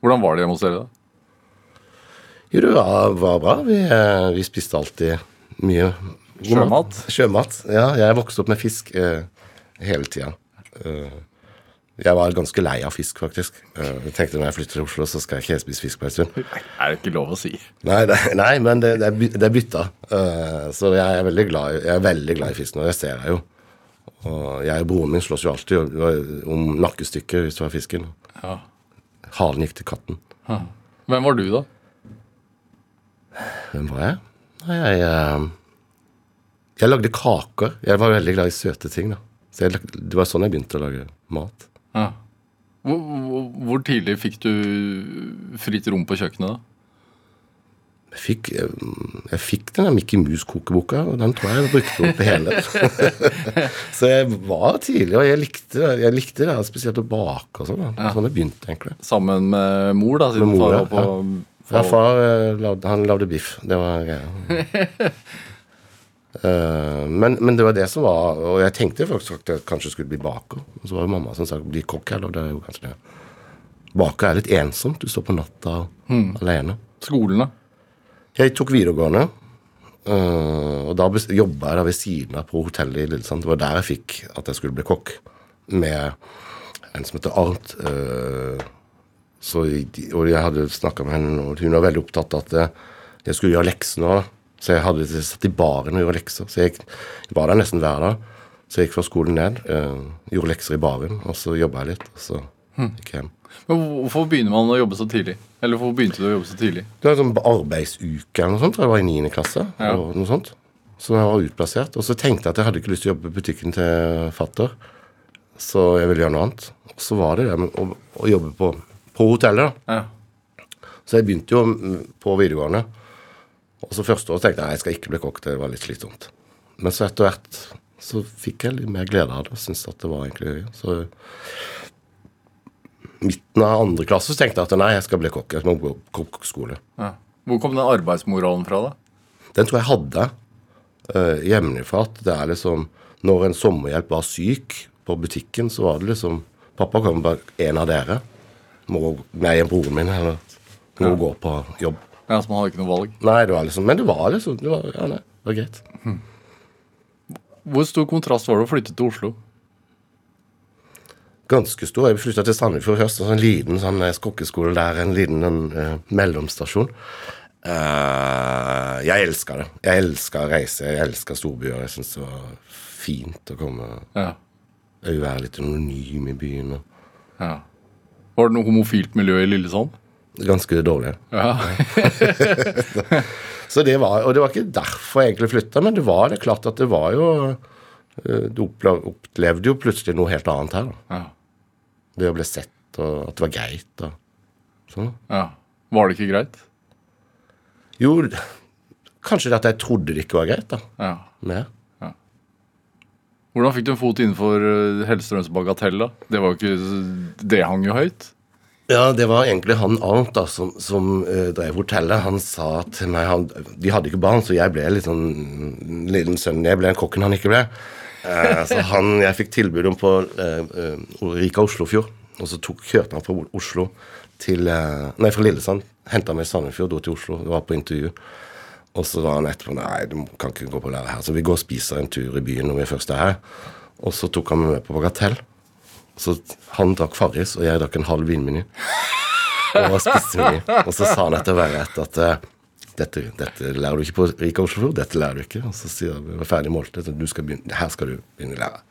Hvordan var det hjemme hos dere? da? Jo, det var, var bra. Vi, eh, vi spiste alltid mye. Sjømat? Sjømat. Ja, jeg vokste opp med fisk eh, hele tida. Eh, jeg var ganske lei av fisk, faktisk. Eh, jeg tenkte når jeg flytter til Oslo, så skal jeg ikke spise fisk på en stund. Er det ikke lov å si? Nei, det, nei men det, det, er det er bytta. Eh, så jeg er, veldig glad, jeg er veldig glad i fisk nå. Det ser deg jo. Og jeg og broren min slåss jo alltid om nakkestykket hvis det var fisken. Ja. Halen gikk til katten. Hvem var du, da? Hvem var jeg? Nei, jeg, eh, jeg lagde kaker. Jeg var veldig glad i søte ting. da. Så jeg, Det var sånn jeg begynte å lage mat. Ja. Hvor, hvor, hvor tidlig fikk du fritt rom på kjøkkenet? da? Jeg fikk, jeg, jeg fikk den der Mickey Mouse-kokeboka, og den tror jeg jeg brukte opp hele. så jeg var tidlig, og jeg likte, jeg likte det, spesielt å bake og sånn. Ja. Sånn det begynte, egentlig. Sammen med mor, da, siden mor, far var på Ja, far eh, han lagde biff. Det var greia. Eh, men, men det var det som var Og jeg tenkte faktisk at jeg kanskje skulle bli baker. Og så var det mamma som sa bli kokk. Eller det er jo kanskje det. Baker er litt ensomt. Du står på natta alene. Skolen, da? Jeg tok videregående. eh, og da jobba jeg da ved siden av på hotellet i Lillesand. Det var der jeg fikk at jeg skulle bli kokk. Med en som heter Arnt. eh, så, og jeg hadde snakka med henne, og hun var veldig opptatt av at jeg, skulle gjøre lekser nå. Så jeg hadde satt i baren og gjorde lekser. Så jeg var der nesten hver dag. Så jeg gikk fra skolen ned, eh, gjorde lekser i baren, og så jobba jeg litt. Og så gikk jeg hjem. Men hvorfor begynner man å jobbe så tidlig? Eller hvorfor begynte du å jobbe så tidlig? Det var en sånn arbeidsuke eller noe sånt, jeg var i 9. klasse. Ja. og noe sånt. Så jeg var utplassert. Og så tenkte jeg at jeg hadde ikke lyst til å jobbe i butikken til fatter. Så jeg ville gjøre noe annet. Og så var det det med å, å jobbe på, på hotellet, da. Ja. Så jeg begynte jo mm, på videregående. Og så første året tenkte jeg jeg skal ikke bli kokk, det var litt slitsomt. Men så etter hvert så fikk jeg litt mer glede av det. og Syntes at det var egentlig gøy. Så midten av andre klasse så tenkte jeg at nei, jeg skal bli kokk. Jeg må gå på kokkeskole. Ja. Hvor kom den arbeidsmoralen fra, da? Den tror jeg hadde uh, hjemmefra. At det er liksom Når en sommerhjelp var syk på butikken, så var det liksom Pappa kom bare En av dere må meg og broren min eller må gå på jobb. Ja, Så man hadde ikke noe valg? Nei, det var liksom Men det var liksom det var, Ja, nei, det var greit. Hvor stor kontrast var det å flytte til Oslo? Ganske stor. Jeg flytta til Sandefjord først. En liten sånn skokkeskole kokkeskole der, en liten en, uh, mellomstasjon. Uh, jeg elska det. Jeg elska å reise. Jeg elska storbyer. Jeg syns det var fint å komme Ja. å være litt anonym i byen. Og ja. Var det noe homofilt miljø i Lillesand? ganske dårlig. Ja. Så det var, Og det var ikke derfor jeg egentlig flytta, men det var det klart at det var jo eh, Du opplevde jo plutselig noe helt annet her. da. ja. Det å bli sett, og at det var greit. og sånn. ja. Var det ikke greit? Jo, kanskje det at jeg trodde det ikke var greit. da. Ja. Mer. Hvordan fikk du en fot innenfor uh, Hellstrøms bagatell, da? Det var jo ikke Det hang jo høyt. Ja, det var egentlig han Arnt da, som, som uh, drev hotellet. Han sa til meg han, De hadde ikke barn, så jeg ble litt sånn liten sønn. Jeg ble en kokken han ikke ble. Eh, så han, jeg fikk tilbud om på eh, eh, Rika Oslofjord. Og så tok, kjørte han fra Oslo til eh, Nei, fra Lillesand. Henta meg i Sandefjord, dro til Oslo. Det var på intervju. Og så var han etterpå Nei, du kan ikke gå på det her. Så vi går og spiser en tur i byen når vi først er her. Og så tok han meg med på Bagatell. Så han drakk Farris, og jeg drakk en halv vinmeny. Og spiste meny. Og så sa han etter hver rett at eh, dette, dette lærer du ikke på Rika Oslofjord. Dette lærer du ikke. Og så sier var ferdig målt, Du skal begynne, her skal du begynne å lære.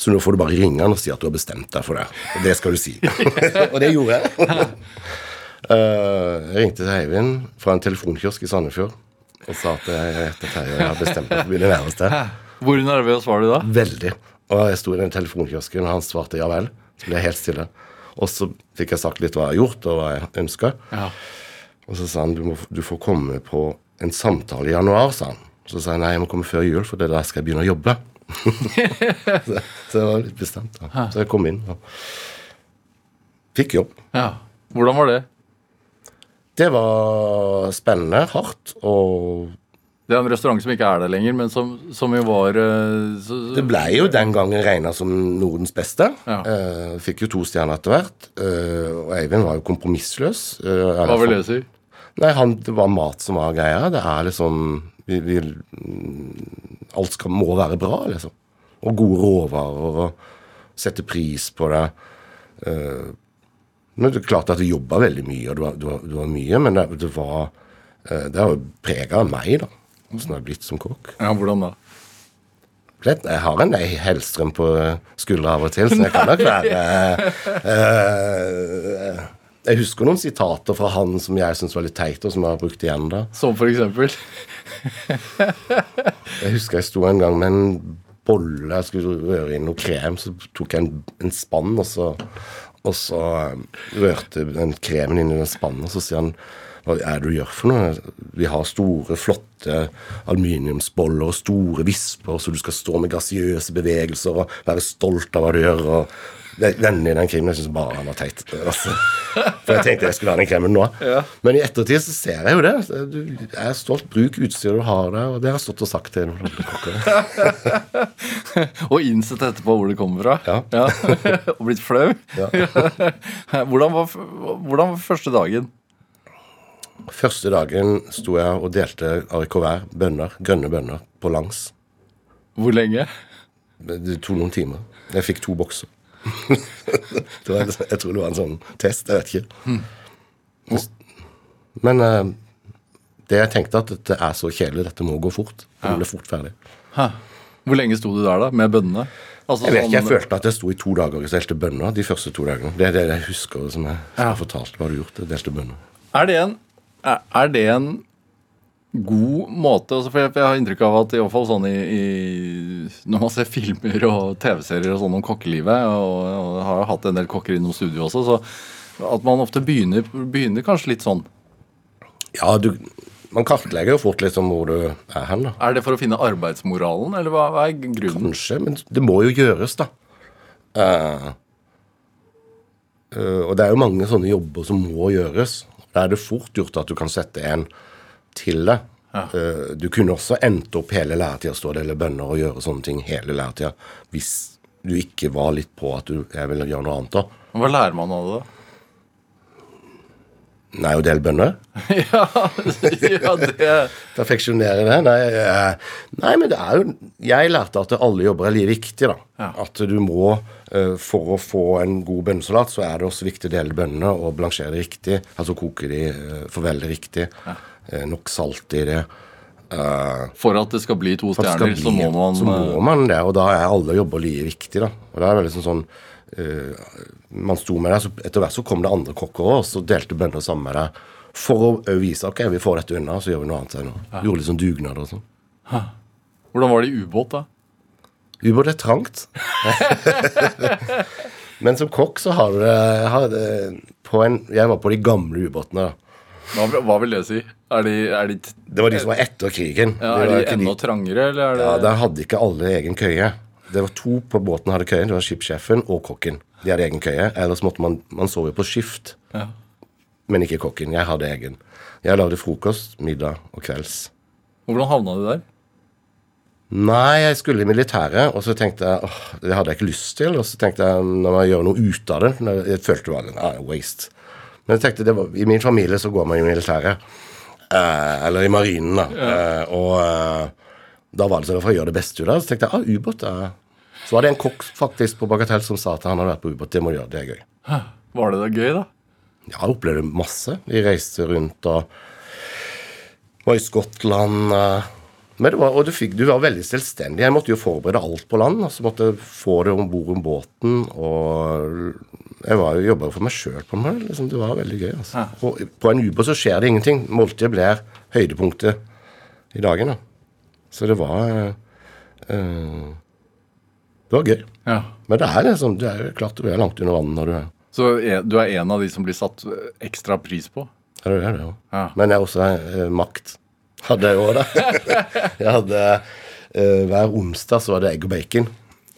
Så nå får du bare ringe han og si at du har bestemt deg for det. Og det skal du si. og det gjorde jeg. Eh, jeg ringte til Eivind fra en telefonkiosk i Sandefjord og sa at jeg heter Terje og jeg har bestemt meg for å begynne å lære hos deg. Hvor nervøs var du da? Veldig. Og jeg sto i den telefonkiosken, og han svarte ja vel. Så ble jeg helt stille. Og så fikk jeg sagt litt hva jeg har gjort, og hva jeg ønska. Ja. Og så sa han du, må, du får komme på en samtale i januar, sa han. Så sa jeg nei, jeg må komme før jul, for det er da jeg skal begynne å jobbe. så, så jeg var litt bestemt. da. Så jeg kom inn og fikk jobb. ja. Hvordan var det? Det var spennende, hardt og Det er en restaurant som ikke er der lenger, men som, som jo var eh, så, Det ble jo den gangen regna som Nordens beste. Ja. Eh, fikk jo to stjerner etter hvert. Eh, og Eivind var jo kompromissløs. Hva vil det si? Nei, han, Det var mat som var greia. Det er liksom vi, vi, Alt skal, må være bra, liksom. Og gode råvarer, og sette pris på det. Uh, men det er klart at du jobba veldig mye, og det var, det var, det var mye, men det, det var eh, Det har jo prega meg, da. Åssen jeg har blitt som kokk. Ja, hvordan da? Jeg har en Hellstrøm på skuldra av og til, så jeg kan nok være eh, Jeg husker noen sitater fra han som jeg syns var litt teite, og som jeg har brukt igjen da. Som for eksempel? Jeg husker jeg sto en gang med en bolle, jeg skulle røre inn noe krem, så tok jeg en, en spann, og så, og så eh, rørte den kremen inn i den spannen, og så sier han hva er det du gjør for noe? Vi har store, flotte aluminiumsboller og store visper, så du skal stå med grasiøse bevegelser og være stolt av hva du gjør. og Vennene i den krimen jeg syns bare han var teit. Altså. For jeg tenkte jeg skulle ha den kremen nå. Men i ettertid så ser jeg jo det. Du er stolt. Bruk utstyret du har der. Og det har jeg stått og sagt til noen andre kokker. Og innsett etterpå hvor det kommer fra? Ja. Og blitt flau? Ja. hvordan, var, hvordan var første dagen? Første dagen sto jeg og delte arikovær, bønner, grønne bønner, på langs. Hvor lenge? Det tok noen timer. Jeg fikk to bokser. det var, jeg tror det var en sånn test. Jeg vet ikke. Men uh, det jeg tenkte at dette er så kjedelig, dette må gå fort. Det ble fort ferdig. Hæ. Hvor lenge sto du der, da? Med bønnene? Altså, Jeg vet ikke, jeg sånn- følte at jeg sto i to dager og delte bønner de første to dagene. Det er det jeg husker som jeg, ja. jeg fortalte. Hva du gjort? Jeg delte bønner. Er det en, er det en god måte altså For jeg, jeg har inntrykk av at i hvert fall sånn i, i Når man ser filmer og TV-serier og sånn om kokkelivet, og, og har jo hatt en del kokker innom studio også, så At man ofte begynner, begynner kanskje litt sånn. Ja, du, man kartlegger jo fort liksom hvor du er hen, da. Er det for å finne arbeidsmoralen, eller hva, hva er grunnen? Kanskje, men det må jo gjøres, da. Uh, uh, og det er jo mange sånne jobber som må gjøres. Da er det fort gjort at du kan sette en til det. Ja. du kunne også endt opp hele læretida stå og dele bønner og gjøre sånne ting hele læretida hvis du ikke var litt på at du jeg ville gjøre noe annet. da. Hva lærer man av det? da? Nei, å dele bønner? ja, ja, det Perfeksjonere det? Nei, eh, nei, men det er jo Jeg lærte at alle jobber er like viktige, da. Ja. At du må eh, For å få en god bønnesalat, så er det også viktig å dele bønnene og blansjere det riktig. Altså koke de, eh, forvelde riktig. Eh, nok salt i det. Eh, For at det skal bli to stjerner, bli, så må man så må man det, og da er alle jobber like viktige, da. Og da er det liksom sånn uh, Man sto med det, så etter hvert så kom det andre kokker òg, og så delte bønder sammen med deg. For å vise ok, vi får dette unna, så gjør vi noe annet Ja. Gjorde litt sånn dugnad og sånn. Hvordan var det i ubåt, da? Ubåt er trangt. Men som kokk så har du det på en, Jeg var på de gamle ubåtene. da. Hva, hva vil det si? Er de, er de, Det var de som var etter krigen. ja, er de enda trangere, eller er det Ja, Der hadde ikke alle egen køye. Det var to på båten som hadde køye. Det var skipssjefen og kokken. De hadde egen køye. Ellers måtte man Man sov jo på skift, Ja. men ikke kokken. Jeg hadde egen. Jeg lagde frokost, middag og kvelds. Hvordan havna du der? Nei, jeg skulle i militæret, og så tenkte jeg åh, det hadde jeg ikke lyst til. Og så tenkte jeg når man gjør noe ut av det Jeg følte det var en ah, waste. Men jeg tenkte det var, i min familie så går man i militæret. Eh, eller i marinen, da. Eh, og eh, da var det sånn for å gjøre det beste ut av det. Så tenkte jeg ah, ubåt er Så var det en kokk faktisk på Bagatell som sa at han hadde vært på ubåt. Det må du gjøre, det er gøy. Var det da gøy, da? Ja, jeg opplevde masse. Vi reiste rundt og var i Skottland. eh, Men det var, og du, fikk, du var veldig selvstendig. Jeg måtte jo forberede alt på land. Så så måtte jeg få det om bord om båten. Og jeg var jo jobba for meg sjøl på meg. Liksom, det var veldig gøy. altså. Og på en ubåt så skjer det ingenting. Måltidet blir høydepunktet i dagen. da. Så det var eh, eh, Det var gøy. Ja. Men det er liksom, du er jo klart du er langt under vannet når du er Så er- du er en av de som blir satt ekstra pris på? Ja, det er det jo. Ja. Men jeg er også eh, makt. Hadde jeg òg, da. jeg hadde øh, Hver onsdag så var det egg og bacon.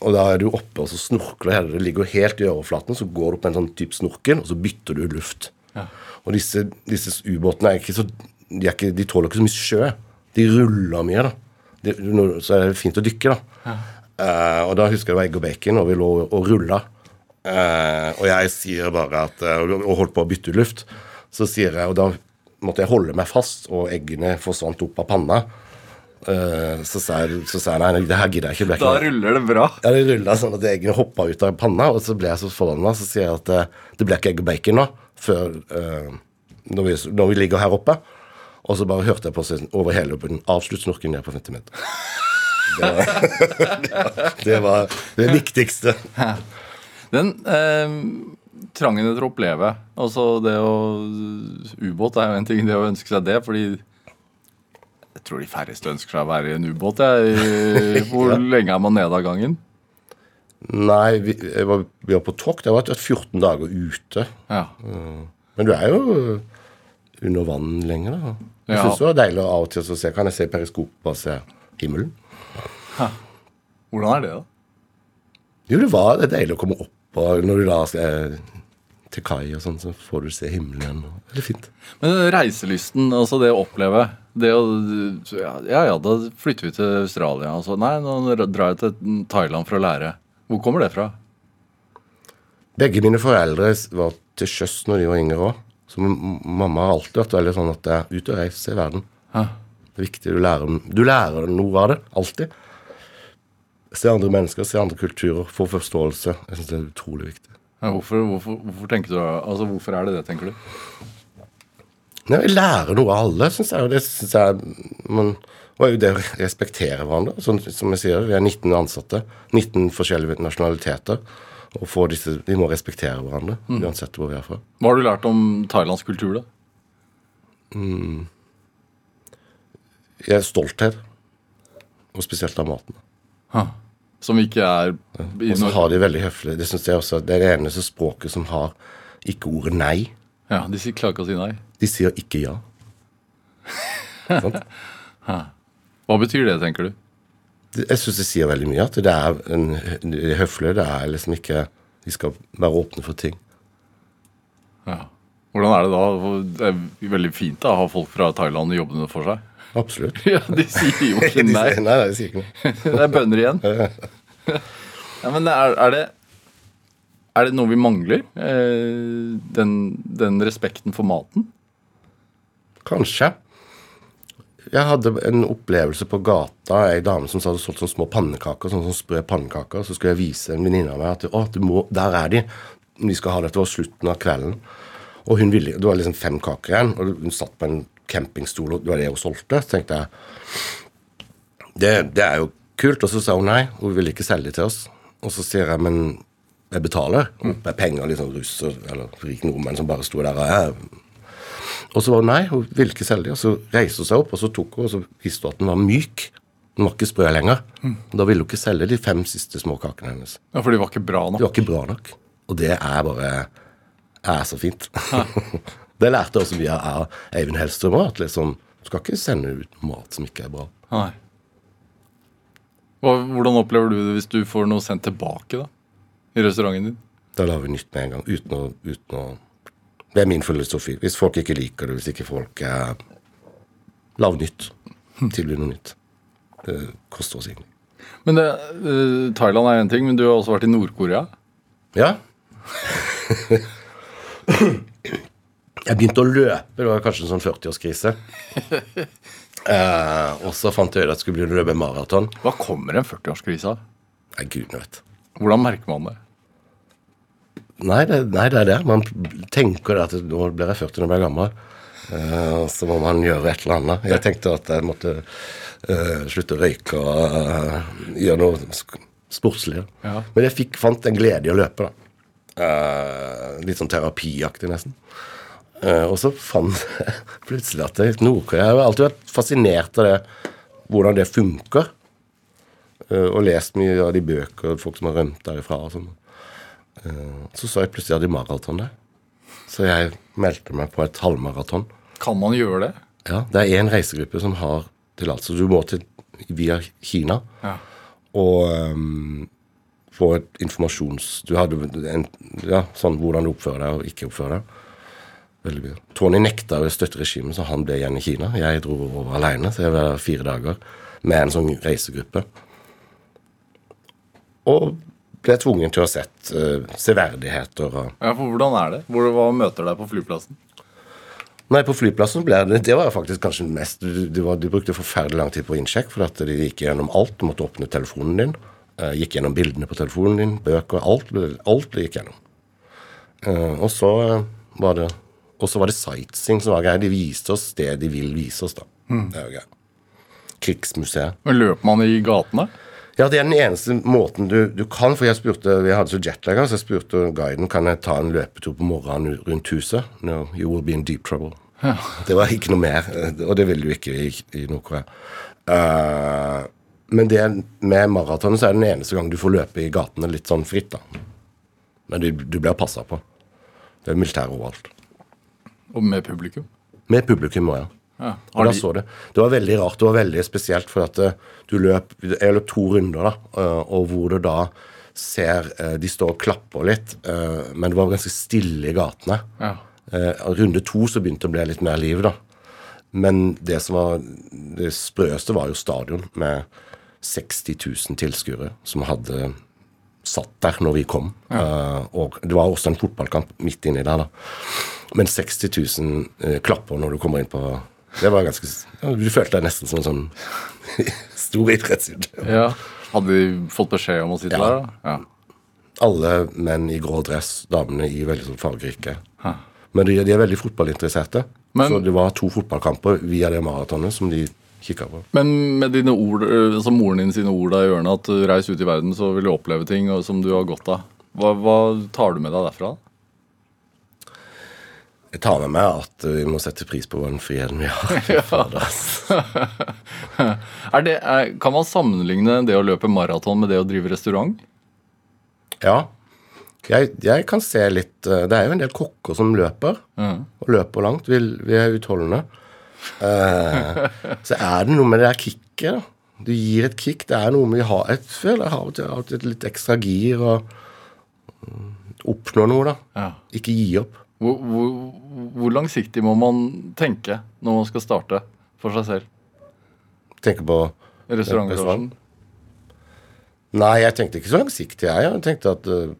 Og da er du oppe og så snorkler hele. Det ligger helt i overflaten, så går du på en sånn type snorkel, og så bytter du luft. Og disse, disse ubåtene er ikke så de, ikke, de tåler ikke så mye sjø. De ruller mye, da. De, så er det fint å dykke, da. Eh, og da husker jeg det var egg og bacon, og vi lå og rulla. Uh, og jeg sier bare at uh, Og holdt på å bytte ut luft. Så sier jeg, og da måtte jeg holde meg fast, og eggene forsvant opp av panna. Eh, så sa jeg, jeg nei, det her gidder jeg ikke. Da ruller det bra. ja, det rulla sånn at eggene hoppa ut av panna, og så ble jeg så forbanna. Så sier jeg at eh, det ble ikke egg og bacon nå, før eh, når, vi, når vi ligger her oppe. Og så bare hørte jeg på seg over hele bunnen. Avslutt snorken ned på 50 meter. Det var det, var det viktigste. Den eh, trangen etter å oppleve Altså det å Ubåt er jo en ting, det å ønske seg det, fordi jeg tror de færreste ønsker seg å være i en ubåt. Hvor Hvor lenge er man nede av gangen? Nei, vi, var, vi var på tokt. Jeg har vært 14 dager ute. Ja. Men du er jo under vann lenger, da. Jeg Ja. syns det var deilig av og til å se. Kan jeg se periskopet og se himmelen? Hvordan er det, da? Jo, det var det deilig å komme opp, og når du da eh, til kai og sånn, så får du se himmelen igjen. Det er fint. Men reiselysten, altså det å oppleve det å, ja, ja, da flytter vi til Australia. Altså, nei, nå drar jeg til Thailand for å lære. Hvor kommer det fra? Begge mine foreldre var til sjøs når de var yngre òg. Så mamma har alltid vært veldig sånn at det er ut og reise i verden. Hæ? Det er viktig. Du lærer, du lærer noe av det. Alltid. Se andre mennesker, se andre kulturer, få forståelse. Jeg syns det er utrolig viktig. Ja, hvorfor, hvorfor, hvorfor tenker du Altså, hvorfor er det det, tenker du? Nei, Vi lærer noe av alle, syns jeg. Og det synes jeg man, og det å respektere hverandre. Som, som jeg sier, vi er 19 ansatte. 19 forskjellige nasjonaliteter. Og få disse, Vi må respektere hverandre, uansett hvor vi er fra. Hva har du lært om thailandsk kultur, da? Jeg er stolthet. Og spesielt av maten. Som ikke er Og så har de veldig høflig Det synes jeg også Det er det eneste språket som har ikke ordet nei. Ja, De klarer ikke å si nei. De sier ikke ja. Hva betyr det, tenker du? Jeg syns det sier veldig mye. At det er en, de er høflige. Det er liksom ikke De skal være åpne for ting. Ja. Hvordan er det da? Det er veldig fint da, å ha folk fra Thailand jobbende for seg. Absolutt. Ja, De sier jo ikke De nei. sier- nei, nei, de sier ikke nei. Det er bønner igjen. Ja, men er, er, det, er det noe vi mangler? Eh, den, den respekten for maten? Kanskje. Jeg hadde en opplevelse på gata. Ei dame som hadde solgt sånne små pannekaker. sånn som sprø pannekaker, Så skulle jeg vise en venninne av meg at å, du må, der er de. Vi skal ha dette var slutten av kvelden. Og hun ville, Det var liksom fem kaker igjen, og hun satt på en campingstol, og det var det hun solgte. Så tenkte jeg det, det er jo kult. Og så sa hun nei, hun vil ikke selge de til oss. Og så sier jeg men jeg betaler med penger, litt sånn russer eller rik nordmenn som bare sto der og jeg og så var hun nei, hun ville ikke selge de. Og så reiste hun seg opp, og så tok hun, og så visste hun at den var myk. Den var ikke sprø lenger. Og Da ville hun ikke selge de fem siste småkakene hennes. Ja, For de var ikke bra De nok? var ikke bra nok. Og det er bare er så fint. det lærte jeg også av Eivind Hellstrøm òg. At liksom, du skal ikke sende ut mat som ikke er bra. Nei. Hvordan opplever du det hvis du får noe sendt tilbake da? I restauranten din? Da lager vi nytt med en gang. Uten å, uten å Det er min filosofi. Hvis folk ikke liker det, hvis ikke folk er Lag nytt. Tilby noe nytt. Det koster oss ingenting. Men det, eh, Thailand er én ting, men du har også vært i Nord-Korea. Ja. Jeg begynte å løpe. Det var kanskje en sånn 40-årskrise. Eh, og så fant jeg ut at jeg skulle å løpe maraton. Hva kommer en 40-årskrise av? Nei, gudene vet. Hvordan merker man det? Nei det, nei, det er det. Man tenker at nå blir jeg 40 når jeg blir gammel. Uh, så må man gjøre et eller annet. Jeg tenkte at jeg måtte uh, slutte å røyke og uh, gjøre noe sportslig. Ja. Men jeg fikk, fant en glede i å løpe. da. Litt sånn terapiaktig, nesten. Eh, og så fant jeg plutselig at Nord-Korea Jeg har alltid vært fascinert av det, hvordan det funker. Eh, og lest mye av de bøker, folk som har rømt derifra. og sånn. Eh, så så jeg plutselig at de maraton der. Så jeg meldte meg på et halvmaraton. Kan man gjøre det? Ja, Det er én reisegruppe som har tillatelse. Du må til via Kina Ja. og um, få et informasjons... Du hadde en, ja, sånn hvordan du oppfører deg og ikke oppfører deg. Veldig mye. Tony nekta å støtte regimet, så han ble igjen i Kina. Jeg dro over alene, så jeg var der fire dager med en sånn reisegruppe. Og ble tvunget til å ha sett uh, severdigheter og ja, for hvordan er det? Hvor, hva møter deg på flyplassen? Nei, på flyplassen ble det Det var faktisk kanskje mest Du, du, var, de brukte forferdelig lang tid på innsjekk, for at de gikk gjennom alt. Du måtte åpne telefonen din. Uh, gikk gjennom bildene på telefonen din, bøker. Alt alt gikk gjennom. Uh, og så var det Og så var det sightseeing som var greia. De viste oss det de vil vise oss, da. Det er jo greia. Krigsmuseet. Men Løper man i gatene? Ja, det er den eneste måten du, du kan. For jeg spurte, vi hadde så jetlag, så jeg spurte guiden kan jeg ta en løpetur på morgenen rundt huset. No, you will be in deep trouble. Det var ikke noe mer, og det vil du ikke i, i Nord-Korea. Uh, men det med maratonet så er det den eneste gang du får løpe i gatene litt sånn fritt, da. Men du, du blir passa på. Det er militær overalt. Og med publikum? Med publikum òg, ja. Ja. Og da så det. Det var veldig rart. Det var veldig spesielt, for at eh, du løp Jeg løp to runder, da, eh, og hvor du da ser eh, De står og klapper litt, men det var ganske stille i gatene. ja. Runde to så begynte det å bli litt mer liv, da. Men det som var det sprøeste, var jo stadion med 60 000 tilskuere som hadde satt der når vi kom. Eh, og det var også en fotballkamp midt inni der, da. Men 60 000 eh, klapper når du kommer inn på Det var ganske Du følte deg nesten som en sånn stor idrettsutøver. ja. Hadde de fått beskjed om å sitte Ja. der? da? Ja. Alle menn i grå dress, damene i veldig sånn fargerike. Hæ. Men de, de er veldig fotballinteresserte. Men- så det var to fotballkamper via det maratonet som de kikka på. Men med dine ord, øh, som moren din sine ord der i ørene, at øh, reis ut i verden, så vil du oppleve ting som du har godt av. Hva, hva tar du med deg derfra? Jeg tar med meg at vi må sette pris på den friheten vi har. Er det, er, kan man sammenligne det å løpe maraton med det å drive restaurant? Ja. Jeg, jeg kan se litt eh, Det er jo en del kokker som løper, mm. og løper langt. Vi, vi er utholdende. Eh, så er det noe med det der kicket. da. Du gir et kick. Det er noe med vi har et, føler jeg har til et litt ekstra gir og mm, oppnå noe, da. Ja. Ikke gi opp. Hvor, hvor, hvor langsiktig må man tenke når man skal starte for seg selv? Tenke på Restaurantbransjen? Nei, jeg tenkte ikke så langsiktig, jeg. Jeg tenkte at uh,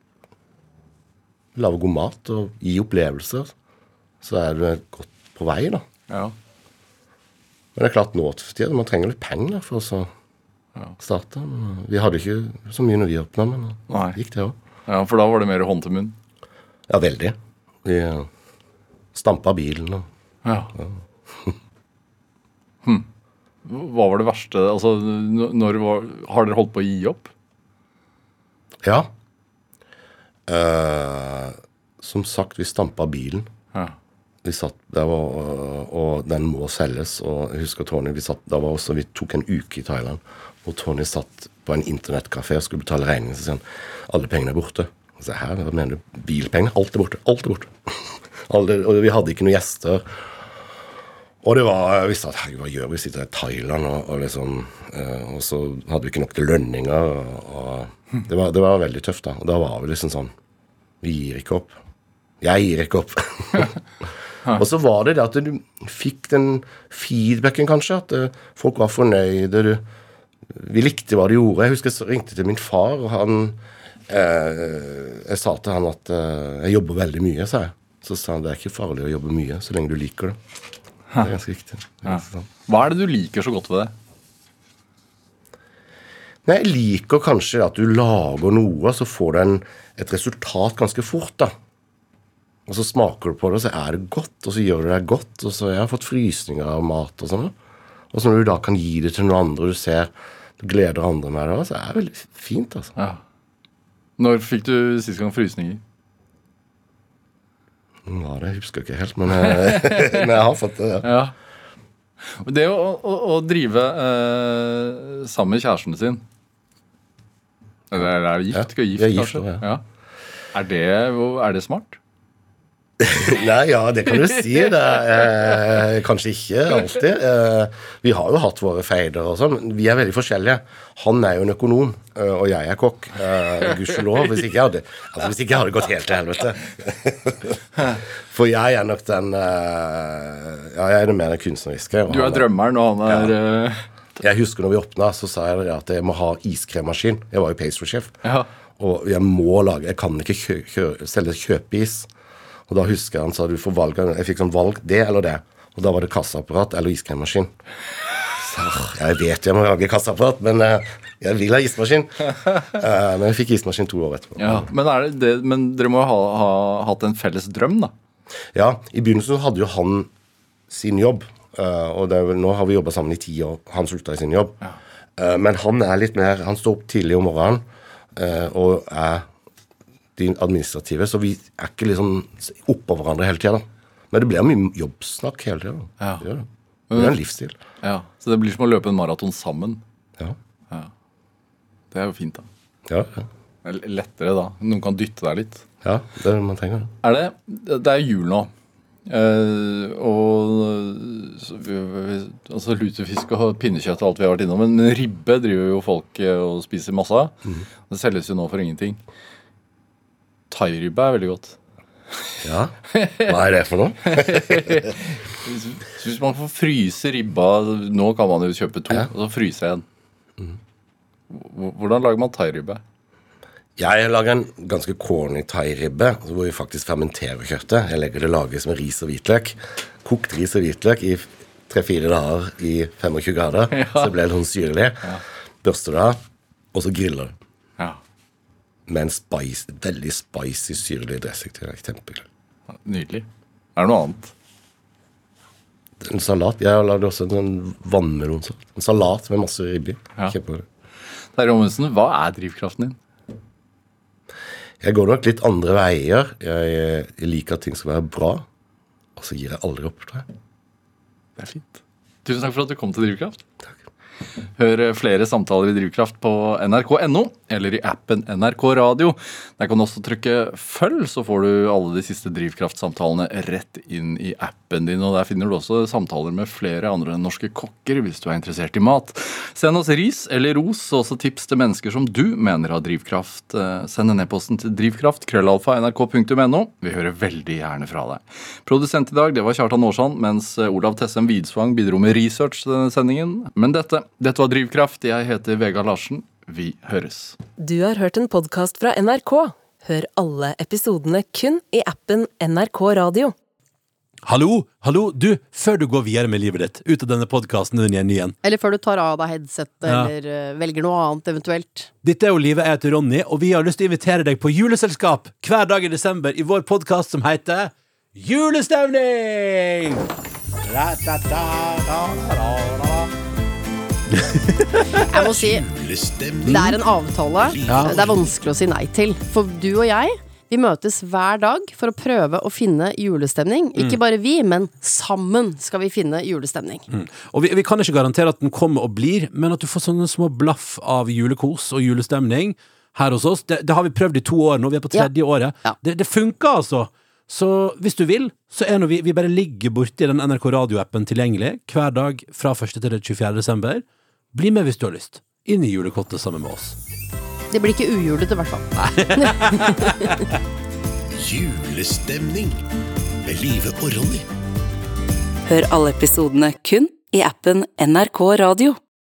lage god mat og gi opplevelser, så er du godt på vei, da. Ja. Men det er klart nå til tider man trenger litt penger for å så starte. Men, vi hadde ikke så mye når vi åpna, men det gikk det òg. ja, for da var det mer hånd til munn? Ja, veldig. Vi uh, stampa bilen og Ja. hm. Hva var det verste Altså, når var, Har dere holdt på å gi opp? Ja. Uh, som sagt, vi stampa bilen. Ja. Vi satt der var, uh, og den må selges. Og jeg husker Tony, vi satt, var også, vi tok en uke i Thailand. Og Tony satt på en internettkafé og skulle betale regningen. Så sier han alle pengene er borte. Så her, hva mener du? Bilpenger? Alt er borte. Alt er borte. alle, og vi hadde ikke noen gjester. Og det var, jeg visste at herregud, hva gjør vi? Sitter i Thailand, og, og liksom eh, Og så hadde vi ikke nok til lønninger. Og, og det, var, det var veldig tøft, da. Og da var vi liksom sånn Vi gir ikke opp. Jeg gir ikke opp. og så var det det at du fikk den feedbacken, kanskje. At uh, folk var fornøyde. Du, vi likte hva du gjorde. Jeg husker jeg ringte til min far, og han Jeg sa til han at eh, jeg jobber veldig mye, sa jeg. Så sa han det er ikke farlig å jobbe mye så lenge du liker det. Det er ganske riktig. Det er ganske. Hva er det du liker så godt ved det? Nei, Jeg liker kanskje at du lager noe, så får du en, et resultat ganske fort. da. Og så smaker du på det, og så er det godt, og så gjør det deg godt. og så Jeg har fått frysninger av mat og sånn. Og så når du da kan gi det til noen andre, og du ser du gleder andre med det, så er det veldig fint. altså. Ja. Når fikk du sist gang frysninger? Nå, det husker jeg ikke helt, men jeg, men jeg har fått det. ja. Ja. Det å, å, å drive eh, sammen med kjæresten sin Eller er det gift? Ja, gift, gift kanskje? nå, ja. Er, det, er det smart? Nei, ja, det kan du si. Det er, eh, kanskje ikke alltid. Eh, vi har jo hatt våre feider og sånn. Vi er veldig forskjellige. Han er jo en økonom, eh, og jeg er kokk. Eh, Gudskjelov. Hvis, ikke jeg hadde- altså, hvis ikke jeg hadde gått helt til helvete. For jeg er nok den eh, Ja, jeg er det mer den kunstneriske. Du er drømmeren, og han er ja. Jeg husker når vi åpna, så sa jeg at jeg må ha iskremmaskin. Jeg var jo pastry-sjef. Ja. Og jeg må lage Jeg kan ikke kjø, kjø, selge kjøpeis. Og da husker jeg han sa du får valg Jeg fikk sånn valg det eller det. Og da var det kasseapparat eller iskremmaskin. Så, jeg vet jeg må lage kasseapparat, men eh, jeg vil ha ismaskin. Eh, men jeg fikk ismaskin to år etterpå. ja. Men, er det, det, men dere må jo ha, ha hatt en felles drøm, da? Ja, I begynnelsen hadde jo han sin jobb. eh, og det er vel, nå har vi jobba sammen i ti år. Han slutta i sin jobb. Ja. men han er litt mer Han står opp tidlig om morgenen eh, og er din administrative, så vi er ikke liksom oppå hverandre hele tida. Men det blir mye jobbsnakk hele tida. Ja. Det det. Er en livsstil. Ja. Så det blir som å løpe en maraton sammen. Ja. Det er jo fint, da. Ja, ja. Det er lettere da. Noen kan dytte deg litt. ja det er det man trenger. Er det Det er jul nå. Uh, og så, vi, vi, altså lutefisk og pinnekjøtt og alt vi har vært innom. Men, men ribbe driver jo folk eh, og spiser masse av. Mm. Det selges jo nå for ingenting. Thairibbe er veldig godt. Ja. Hva er det for noe? Hvis, man får fryse ribba Nå kan man jo kjøpe to, Ja. og så fryse en. Mhm. Hvordan lager man thairibbe? Jeg lager en ganske corny thairibbe hvor vi faktisk fermenterer kjøttet. Jeg legger det lages med ris og hvitløk. Kokt ris og hvitløk i tre-fire dager i 25 grader. Så det blir litt sånn syrlig. Børster det av, og så griller det. Med en spice, veldig spicy, syrlig dressing til. eksempel. Nydelig. Er det noe annet? En salat. Jeg har lagd også en vannmelonsalat. En salat med masse ribber. Ja. Terje Ommundsen, hva er drivkraften din? Jeg går nok litt andre veier. Jeg, jeg liker at ting skal være bra. Og så gir jeg aldri opp, tror jeg. Det er fint. Tusen takk for at du kom til Drivkraft. Takk. Hør flere samtaler i Drivkraft på nrk.no eller i appen NRK Radio. Der kan du også trykke følg, så får du alle de siste Drivkraft-samtalene rett inn i appen din. Og der finner du også samtaler med flere andre norske kokker hvis du er interessert i mat. Send oss ris eller ros, og også tips til mennesker som du mener har drivkraft. Eh, Send en e-posten til drivkraft, krøllalfa, nrk.no. Vi hører veldig gjerne fra deg. Produsent i dag det var Kjartan Aarsand, mens Olav Tessem Widsvang bidro med research til denne sendingen. Men dette, dette var Drivkraft. Jeg heter Vegard Larsen. Vi høres. Du har hørt en podkast fra NRK. Hør alle episodene kun i appen NRK Radio. Hallo, hallo, du, før du går videre med livet ditt, ut av denne podkasten din igjen igjen. Eller før du tar av deg headsetet, Ja. eller eh, velger noe annet eventuelt. Dette er jo Livet, jeg heter Ronny, og vi har lyst til å invitere deg på juleselskap hver dag i desember i vår podkast som heter Julestemning! Jeg må si, det er en avtale Ja. det er vanskelig å si nei til. For du og jeg, vi møtes hver dag for å prøve å finne julestemning. Ikke bare vi, men sammen skal vi finne julestemning. Og vi, vi kan ikke garantere at den kommer og blir, men at du får sånne små blaff av julekos og julestemning her hos oss. Det, det har vi prøvd i to år nå, vi er på tredje året. Ja. Det, det funker, altså. Så hvis du vil, så er nå vi, vi bare ligger borti den NRK radioappen tilgjengelig hver dag fra 1. til 24. desember. Bli med hvis du har lyst. Inn i julekottet sammen med oss. Det blir ikke ujulete, i hvert fall. Julestemning med Live og Ronny. Hør alle episodene kun i appen NRK Radio.